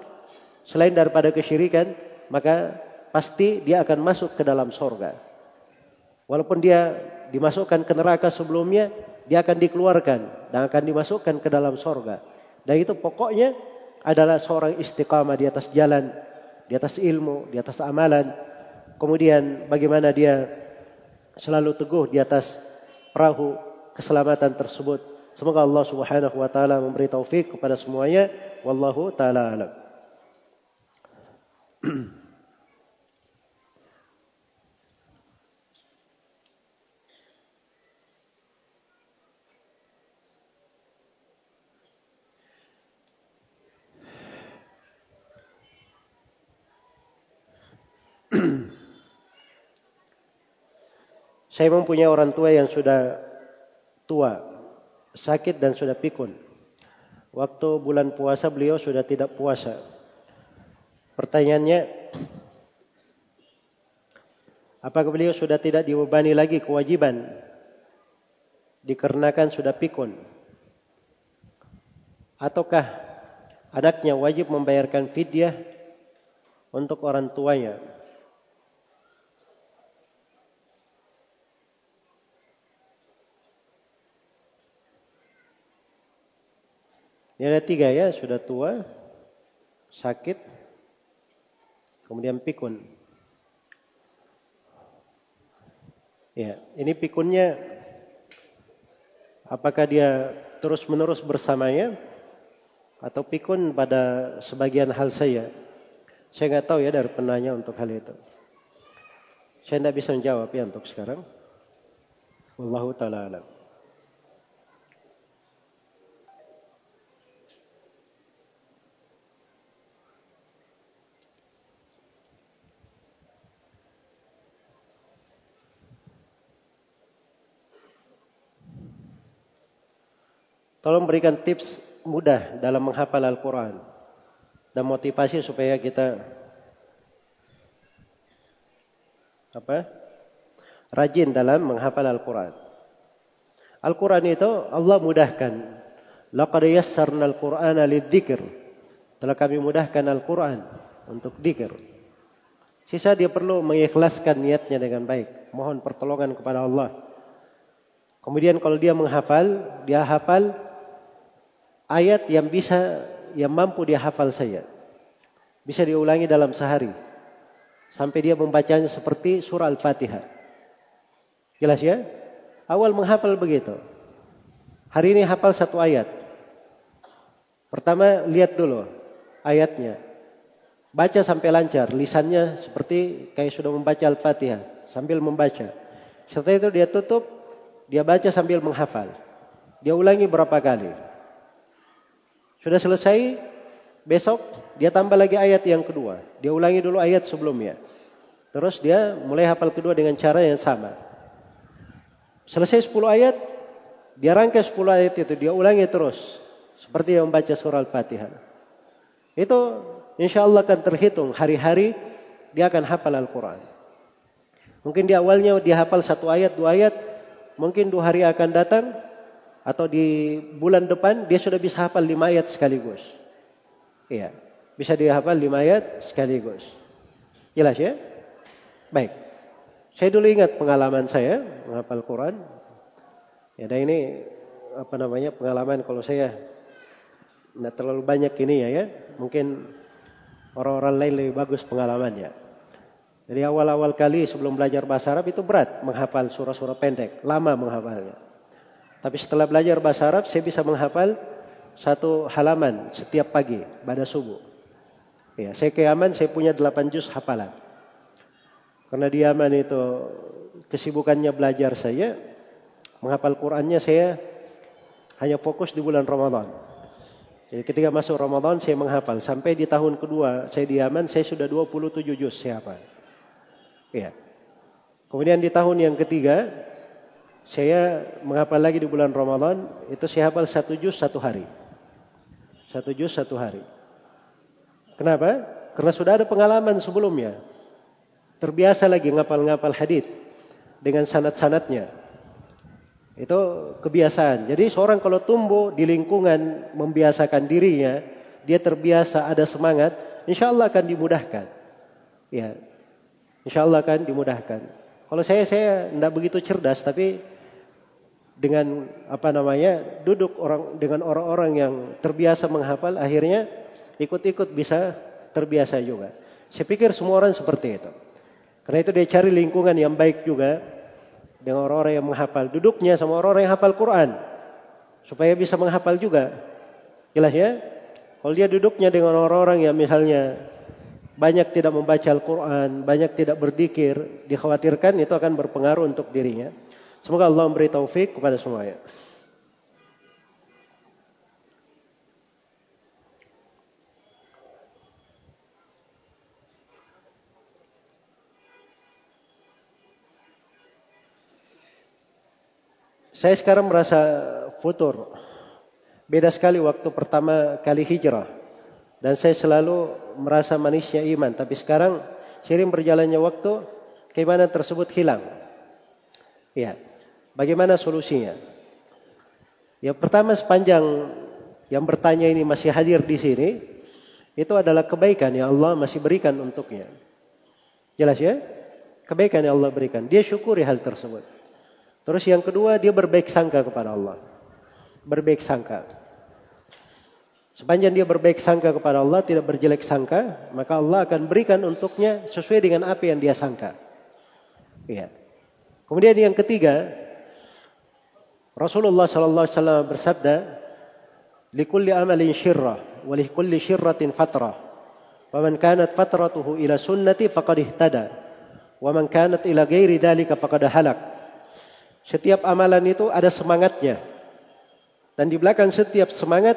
selain daripada kesyirikan, maka pasti dia akan masuk ke dalam sorga. Walaupun dia dimasukkan ke neraka sebelumnya, dia akan dikeluarkan dan akan dimasukkan ke dalam sorga. Dan itu pokoknya adalah seorang istiqamah di atas jalan, di atas ilmu, di atas amalan. Kemudian bagaimana dia selalu teguh di atas perahu keselamatan tersebut. Semoga Allah Subhanahu wa taala memberi taufik kepada semuanya. Wallahu taala alam. Saya mempunyai orang tua yang sudah tua, sakit dan sudah pikun. Waktu bulan puasa beliau sudah tidak puasa. Pertanyaannya, apakah beliau sudah tidak dibebani lagi kewajiban dikarenakan sudah pikun? Ataukah anaknya wajib membayarkan fidyah untuk orang tuanya? Ini ada tiga ya, sudah tua, sakit, kemudian pikun. Ya, ini pikunnya apakah dia terus-menerus bersamanya atau pikun pada sebagian hal saya? Saya nggak tahu ya dari penanya untuk hal itu. Saya tidak bisa menjawab ya untuk sekarang. Wallahu taala alam. Tolong berikan tips mudah dalam menghafal Al-Quran. Dan motivasi supaya kita apa? Rajin dalam menghafal Al-Quran. Al-Quran itu Allah mudahkan. Laqad yassarna al-Qur'ana lidzikr. Telah kami mudahkan Al-Quran untuk dzikir. Sisa dia perlu mengikhlaskan niatnya dengan baik. Mohon pertolongan kepada Allah. Kemudian kalau dia menghafal, dia hafal ayat yang bisa yang mampu dia hafal saya. Bisa diulangi dalam sehari. Sampai dia membacanya seperti surah Al-Fatihah. Jelas ya? Awal menghafal begitu. Hari ini hafal satu ayat. Pertama lihat dulu ayatnya. Baca sampai lancar. Lisannya seperti kayak sudah membaca Al-Fatihah. Sambil membaca. Setelah itu dia tutup. Dia baca sambil menghafal. Dia ulangi berapa kali. Sudah selesai, besok dia tambah lagi ayat yang kedua. Dia ulangi dulu ayat sebelumnya. Terus dia mulai hafal kedua dengan cara yang sama. Selesai 10 ayat, dia rangkai 10 ayat itu, dia ulangi terus. Seperti yang membaca surah Al-Fatihah. Itu insya Allah akan terhitung hari-hari dia akan hafal Al-Quran. Mungkin di awalnya dia hafal satu ayat, dua ayat. Mungkin dua hari akan datang, atau di bulan depan dia sudah bisa hafal lima ayat sekaligus. Iya, bisa dia hafal lima ayat sekaligus. Jelas ya? Baik. Saya dulu ingat pengalaman saya menghafal Quran. Ya, dan ini apa namanya pengalaman kalau saya tidak terlalu banyak ini ya ya. Mungkin orang-orang lain lebih bagus pengalamannya. Jadi awal-awal kali sebelum belajar bahasa Arab itu berat menghafal surah-surah pendek, lama menghafalnya. Tapi setelah belajar bahasa Arab saya bisa menghafal satu halaman setiap pagi pada subuh. Ya, saya ke Yaman saya punya delapan juz hafalan. Karena di Yaman itu kesibukannya belajar saya, menghafal Qur'annya saya hanya fokus di bulan Ramadan. Jadi ketika masuk Ramadan saya menghafal. Sampai di tahun kedua saya di Yaman saya sudah 27 juz saya hafal. Ya. Kemudian di tahun yang ketiga, saya menghafal lagi di bulan Ramadan, itu saya hafal satu juz satu hari. Satu juz satu hari. Kenapa? Karena sudah ada pengalaman sebelumnya. Terbiasa lagi ngapal-ngapal hadith dengan sanat-sanatnya. Itu kebiasaan. Jadi seorang kalau tumbuh di lingkungan membiasakan dirinya, dia terbiasa ada semangat, insya Allah akan dimudahkan. Ya, Insya Allah kan dimudahkan. Kalau saya saya tidak begitu cerdas tapi dengan apa namanya duduk orang dengan orang-orang yang terbiasa menghafal akhirnya ikut-ikut bisa terbiasa juga. Saya pikir semua orang seperti itu. Karena itu dia cari lingkungan yang baik juga dengan orang-orang yang menghafal. Duduknya sama orang-orang yang hafal Quran supaya bisa menghafal juga. Jelas ya? Kalau dia duduknya dengan orang-orang yang misalnya banyak tidak membaca Al-Quran, banyak tidak berzikir, dikhawatirkan itu akan berpengaruh untuk dirinya. Semoga Allah memberi taufik kepada semuanya. Saya sekarang merasa futur. Beda sekali waktu pertama kali hijrah. Dan saya selalu merasa manisnya iman. Tapi sekarang sering berjalannya waktu, keimanan tersebut hilang. Ya, bagaimana solusinya? Yang pertama sepanjang yang bertanya ini masih hadir di sini, itu adalah kebaikan yang Allah masih berikan untuknya. Jelas ya? Kebaikan yang Allah berikan. Dia syukuri hal tersebut. Terus yang kedua, dia berbaik sangka kepada Allah. Berbaik sangka. Sepanjang dia berbaik sangka kepada Allah, tidak berjelek sangka, maka Allah akan berikan untuknya sesuai dengan apa yang dia sangka. Iya. Kemudian yang ketiga, Rasulullah sallallahu alaihi wasallam bersabda, "Likulli amalin syirrah wa likulli syirratin fatrah. Wa man kanat fatratuhu ila sunnati faqad ihtada, wa man kanat ila ghairi dzalika faqad halak." Setiap amalan itu ada semangatnya. Dan di belakang setiap semangat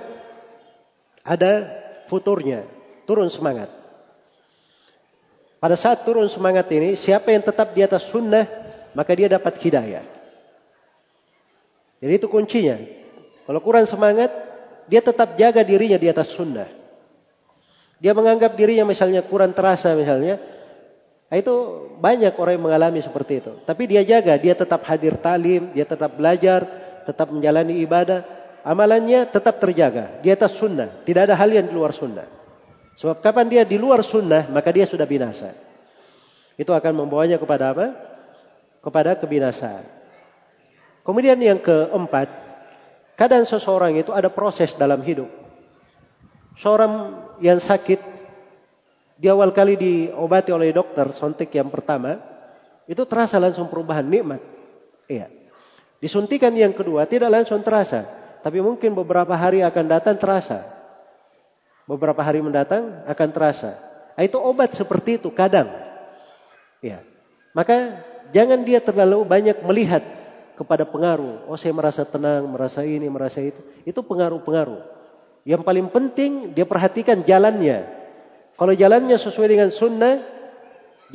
ada futurnya, turun semangat. Pada saat turun semangat ini, siapa yang tetap di atas sunnah, maka dia dapat hidayah. Jadi itu kuncinya. Kalau kurang semangat, dia tetap jaga dirinya di atas sunnah. Dia menganggap dirinya misalnya kurang terasa misalnya, nah itu banyak orang yang mengalami seperti itu. Tapi dia jaga, dia tetap hadir talim, dia tetap belajar, tetap menjalani ibadah, amalannya tetap terjaga di atas sunnah. Tidak ada hal yang di luar sunnah. Sebab kapan dia di luar sunnah, maka dia sudah binasa. Itu akan membawanya kepada apa? Kepada kebinasaan. Kemudian yang keempat, kadang seseorang itu ada proses dalam hidup. Seorang yang sakit, di awal kali diobati oleh dokter, sontik yang pertama, itu terasa langsung perubahan nikmat. Iya. Disuntikan yang kedua tidak langsung terasa. Tapi mungkin beberapa hari akan datang terasa. Beberapa hari mendatang akan terasa. Nah, itu obat seperti itu kadang. Ya. Maka jangan dia terlalu banyak melihat kepada pengaruh. Oh saya merasa tenang, merasa ini, merasa itu. Itu pengaruh-pengaruh. Yang paling penting dia perhatikan jalannya. Kalau jalannya sesuai dengan sunnah,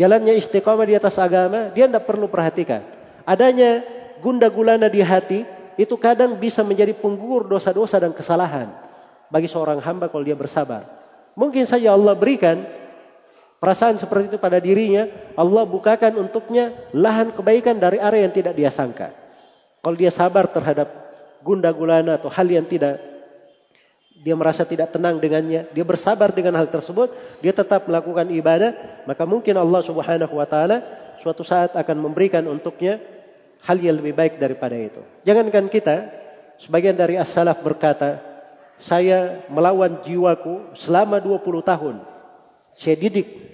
jalannya istiqamah di atas agama, dia tidak perlu perhatikan. Adanya gunda gulana di hati, itu kadang bisa menjadi penggugur dosa-dosa dan kesalahan bagi seorang hamba kalau dia bersabar. Mungkin saja Allah berikan perasaan seperti itu pada dirinya, Allah bukakan untuknya lahan kebaikan dari area yang tidak dia sangka. Kalau dia sabar terhadap gunda gulana atau hal yang tidak dia merasa tidak tenang dengannya, dia bersabar dengan hal tersebut, dia tetap melakukan ibadah, maka mungkin Allah Subhanahu wa taala suatu saat akan memberikan untuknya hal yang lebih baik daripada itu. Jangankan kita, sebagian dari as-salaf berkata, saya melawan jiwaku selama 20 tahun. Saya didik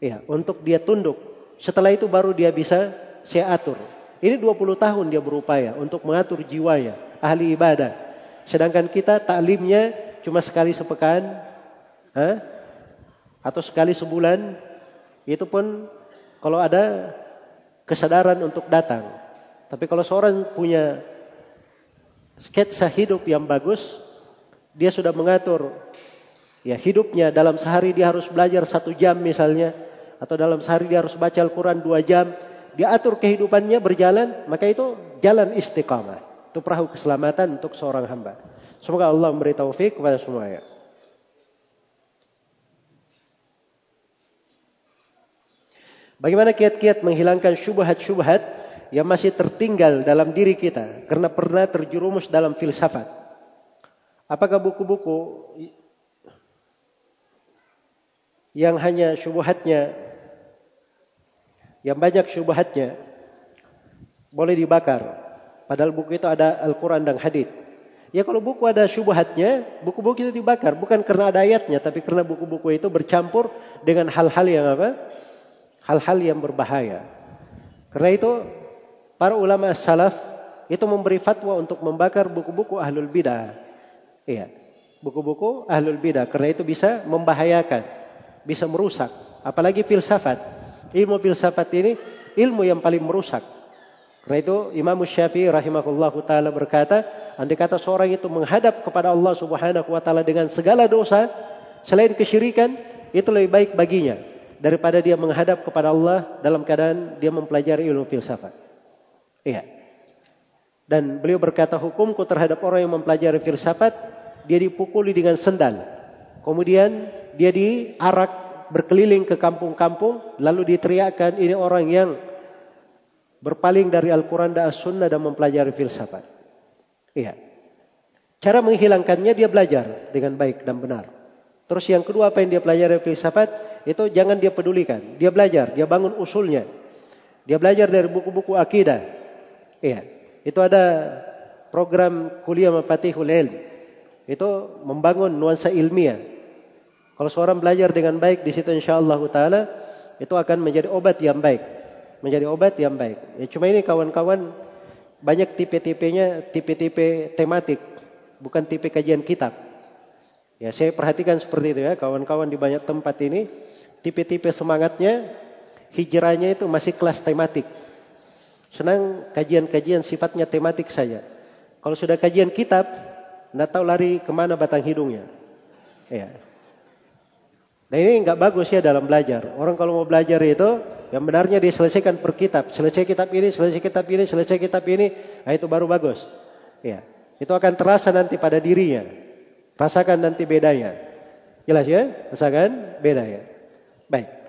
Ya, untuk dia tunduk. Setelah itu baru dia bisa saya atur. Ini 20 tahun dia berupaya untuk mengatur jiwanya, ahli ibadah. Sedangkan kita taklimnya cuma sekali sepekan, ha? atau sekali sebulan, itu pun kalau ada kesadaran untuk datang. Tapi kalau seorang punya sketsa hidup yang bagus, dia sudah mengatur ya hidupnya dalam sehari dia harus belajar satu jam misalnya, atau dalam sehari dia harus baca Al-Quran dua jam, dia atur kehidupannya berjalan, maka itu jalan istiqamah. Itu perahu keselamatan untuk seorang hamba. Semoga Allah memberi taufik kepada semuanya. Bagaimana kiat-kiat menghilangkan syubhat-syubhat yang masih tertinggal dalam diri kita karena pernah terjerumus dalam filsafat? Apakah buku-buku yang hanya syubhatnya yang banyak syubhatnya boleh dibakar. Padahal buku itu ada Al-Quran dan hadis. Ya kalau buku ada syubhatnya, buku-buku itu dibakar. Bukan karena ada ayatnya, tapi karena buku-buku itu bercampur dengan hal-hal yang apa? Hal-hal yang berbahaya. Karena itu para ulama salaf itu memberi fatwa untuk membakar buku-buku ahlul bidah. Iya. Buku-buku ahlul bidah. Karena itu bisa membahayakan. Bisa merusak. Apalagi filsafat. Ilmu filsafat ini ilmu yang paling merusak. Karena itu Imam Syafi'i rahimahullah taala berkata, andai kata seorang itu menghadap kepada Allah Subhanahu wa taala dengan segala dosa selain kesyirikan, itu lebih baik baginya daripada dia menghadap kepada Allah dalam keadaan dia mempelajari ilmu filsafat. Iya. Dan beliau berkata hukumku terhadap orang yang mempelajari filsafat, dia dipukuli dengan sendal. Kemudian dia diarak berkeliling ke kampung-kampung lalu diteriakkan ini orang yang berpaling dari Al-Quran dan As-Sunnah dan mempelajari filsafat. Iya. Cara menghilangkannya dia belajar dengan baik dan benar. Terus yang kedua apa yang dia pelajari filsafat itu jangan dia pedulikan. Dia belajar, dia bangun usulnya. Dia belajar dari buku-buku akidah. Iya. Itu ada program kuliah Mafatihul Ilm. Itu membangun nuansa ilmiah. Kalau seorang belajar dengan baik di situ insyaallah taala itu akan menjadi obat yang baik. Menjadi obat yang baik. Ya, cuma ini kawan-kawan banyak tipe-tipenya tipe-tipe tematik, bukan tipe kajian kitab. Ya, saya perhatikan seperti itu ya, kawan-kawan di banyak tempat ini tipe-tipe semangatnya hijrahnya itu masih kelas tematik. Senang kajian-kajian sifatnya tematik saja. Kalau sudah kajian kitab, tidak tahu lari ke mana batang hidungnya. Ya. Nah ini nggak bagus ya dalam belajar. Orang kalau mau belajar itu yang benarnya diselesaikan per kitab. Selesai kitab ini, selesai kitab ini, selesai kitab ini. Nah itu baru bagus. Ya, itu akan terasa nanti pada dirinya. Rasakan nanti bedanya. Jelas ya? Rasakan bedanya. Baik.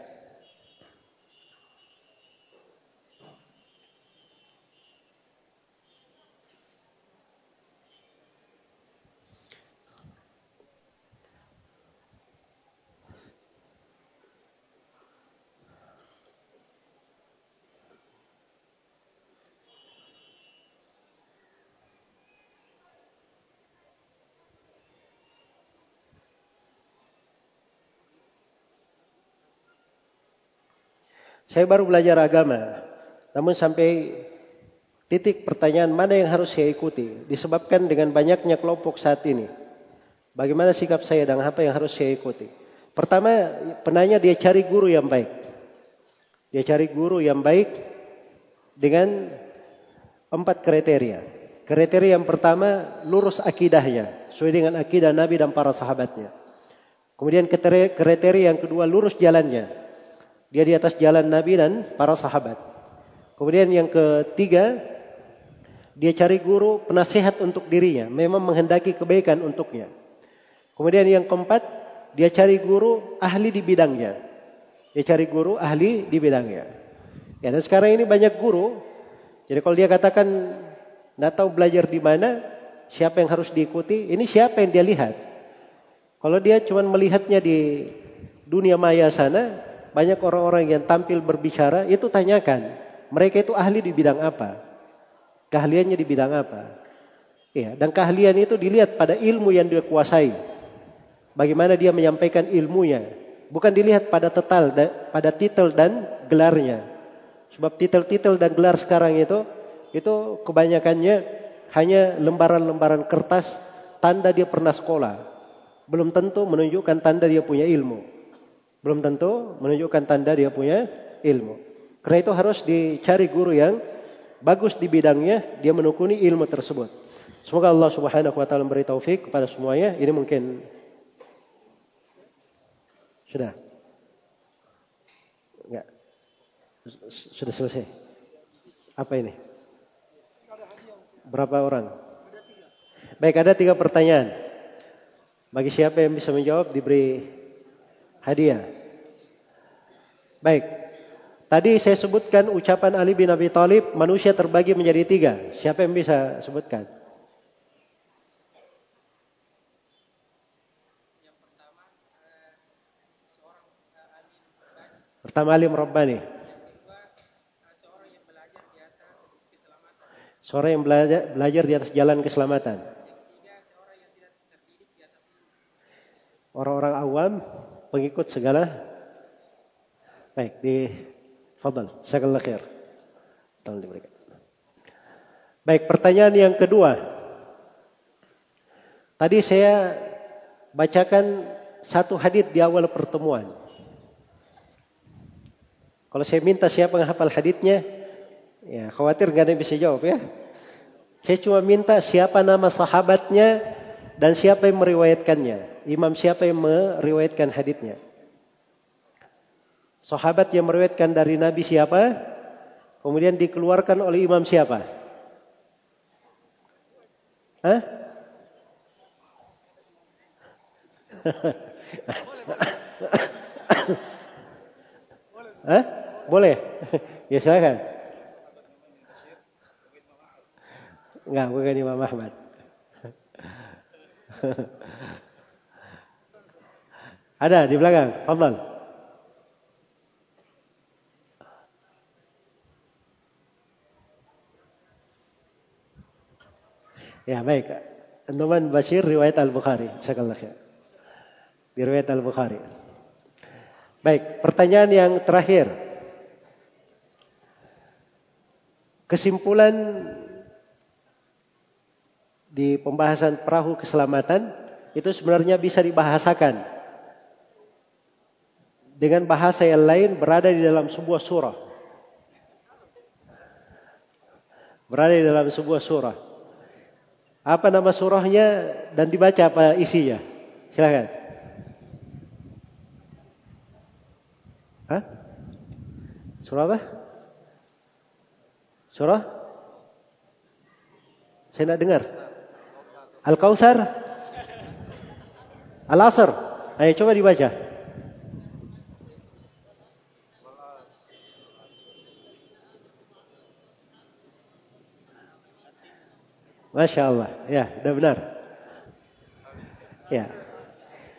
Saya baru belajar agama. Namun sampai titik pertanyaan mana yang harus saya ikuti. Disebabkan dengan banyaknya kelompok saat ini. Bagaimana sikap saya dan apa yang harus saya ikuti. Pertama penanya dia cari guru yang baik. Dia cari guru yang baik dengan empat kriteria. Kriteria yang pertama lurus akidahnya. Sesuai dengan akidah Nabi dan para sahabatnya. Kemudian kriteria yang kedua lurus jalannya. Dia di atas jalan Nabi dan para sahabat. Kemudian yang ketiga, dia cari guru penasehat untuk dirinya, memang menghendaki kebaikan untuknya. Kemudian yang keempat, dia cari guru ahli di bidangnya. Dia cari guru ahli di bidangnya. Ya, dan sekarang ini banyak guru. Jadi kalau dia katakan tidak tahu belajar di mana, siapa yang harus diikuti, ini siapa yang dia lihat. Kalau dia cuma melihatnya di dunia maya sana, banyak orang-orang yang tampil berbicara, itu tanyakan. Mereka itu ahli di bidang apa? Keahliannya di bidang apa? Ya, dan keahlian itu dilihat pada ilmu yang dia kuasai. Bagaimana dia menyampaikan ilmunya. Bukan dilihat pada tetal, pada titel dan gelarnya. Sebab titel-titel dan gelar sekarang itu, itu kebanyakannya hanya lembaran-lembaran kertas tanda dia pernah sekolah. Belum tentu menunjukkan tanda dia punya ilmu. Belum tentu menunjukkan tanda dia punya ilmu. Karena itu harus dicari guru yang bagus di bidangnya, dia menekuni ilmu tersebut. Semoga Allah Subhanahu wa taala memberi taufik kepada semuanya. Ini mungkin sudah. Enggak. Sudah selesai. Apa ini? Berapa orang? Baik, ada tiga pertanyaan. Bagi siapa yang bisa menjawab diberi hadiah. Baik. Tadi saya sebutkan ucapan Ali bin Abi Thalib, manusia terbagi menjadi tiga. Siapa yang bisa sebutkan? Pertama alim Rabbani. Seorang yang belajar, belajar di atas jalan keselamatan. Orang-orang awam, pengikut segala. Baik, di Fadal, saya khair. Tolong diberikan. Baik, pertanyaan yang kedua. Tadi saya bacakan satu hadis di awal pertemuan. Kalau saya minta siapa yang hafal haditnya, ya khawatir nggak ada yang bisa jawab ya. Saya cuma minta siapa nama sahabatnya dan siapa yang meriwayatkannya. Imam siapa yang meriwayatkan haditnya. Sahabat yang meriwayatkan dari Nabi siapa? Kemudian dikeluarkan oleh imam siapa? Hah? Hah? Boleh? ya silakan. Enggak, bukan Imam Ahmad. Ada di belakang, Fadlan. Ya baik. Numan Bashir riwayat Al-Bukhari. Sekallah ya. Di riwayat Al-Bukhari. Baik, pertanyaan yang terakhir. Kesimpulan di pembahasan perahu keselamatan itu sebenarnya bisa dibahasakan dengan bahasa yang lain berada di dalam sebuah surah. Berada di dalam sebuah surah. Apa nama surahnya dan dibaca apa isinya? Silakan. Surah apa? Surah? Saya tidak dengar. Al-Kautsar? Al-Asr? Ayo coba dibaca. Masya Allah. Ya, sudah benar. Ya.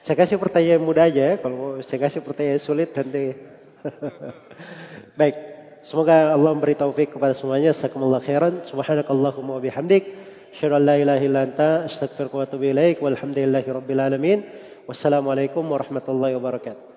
Saya kasih pertanyaan mudah aja ya. Kalau saya kasih pertanyaan sulit nanti. Baik. Semoga Allah memberi taufik kepada semuanya. Jazakumullah khairan. Subhanakallahumma bihamdik. Anta astaghfiruka wa ilaik. Walhamdulillahi rabbil alamin. Wassalamualaikum warahmatullahi wabarakatuh.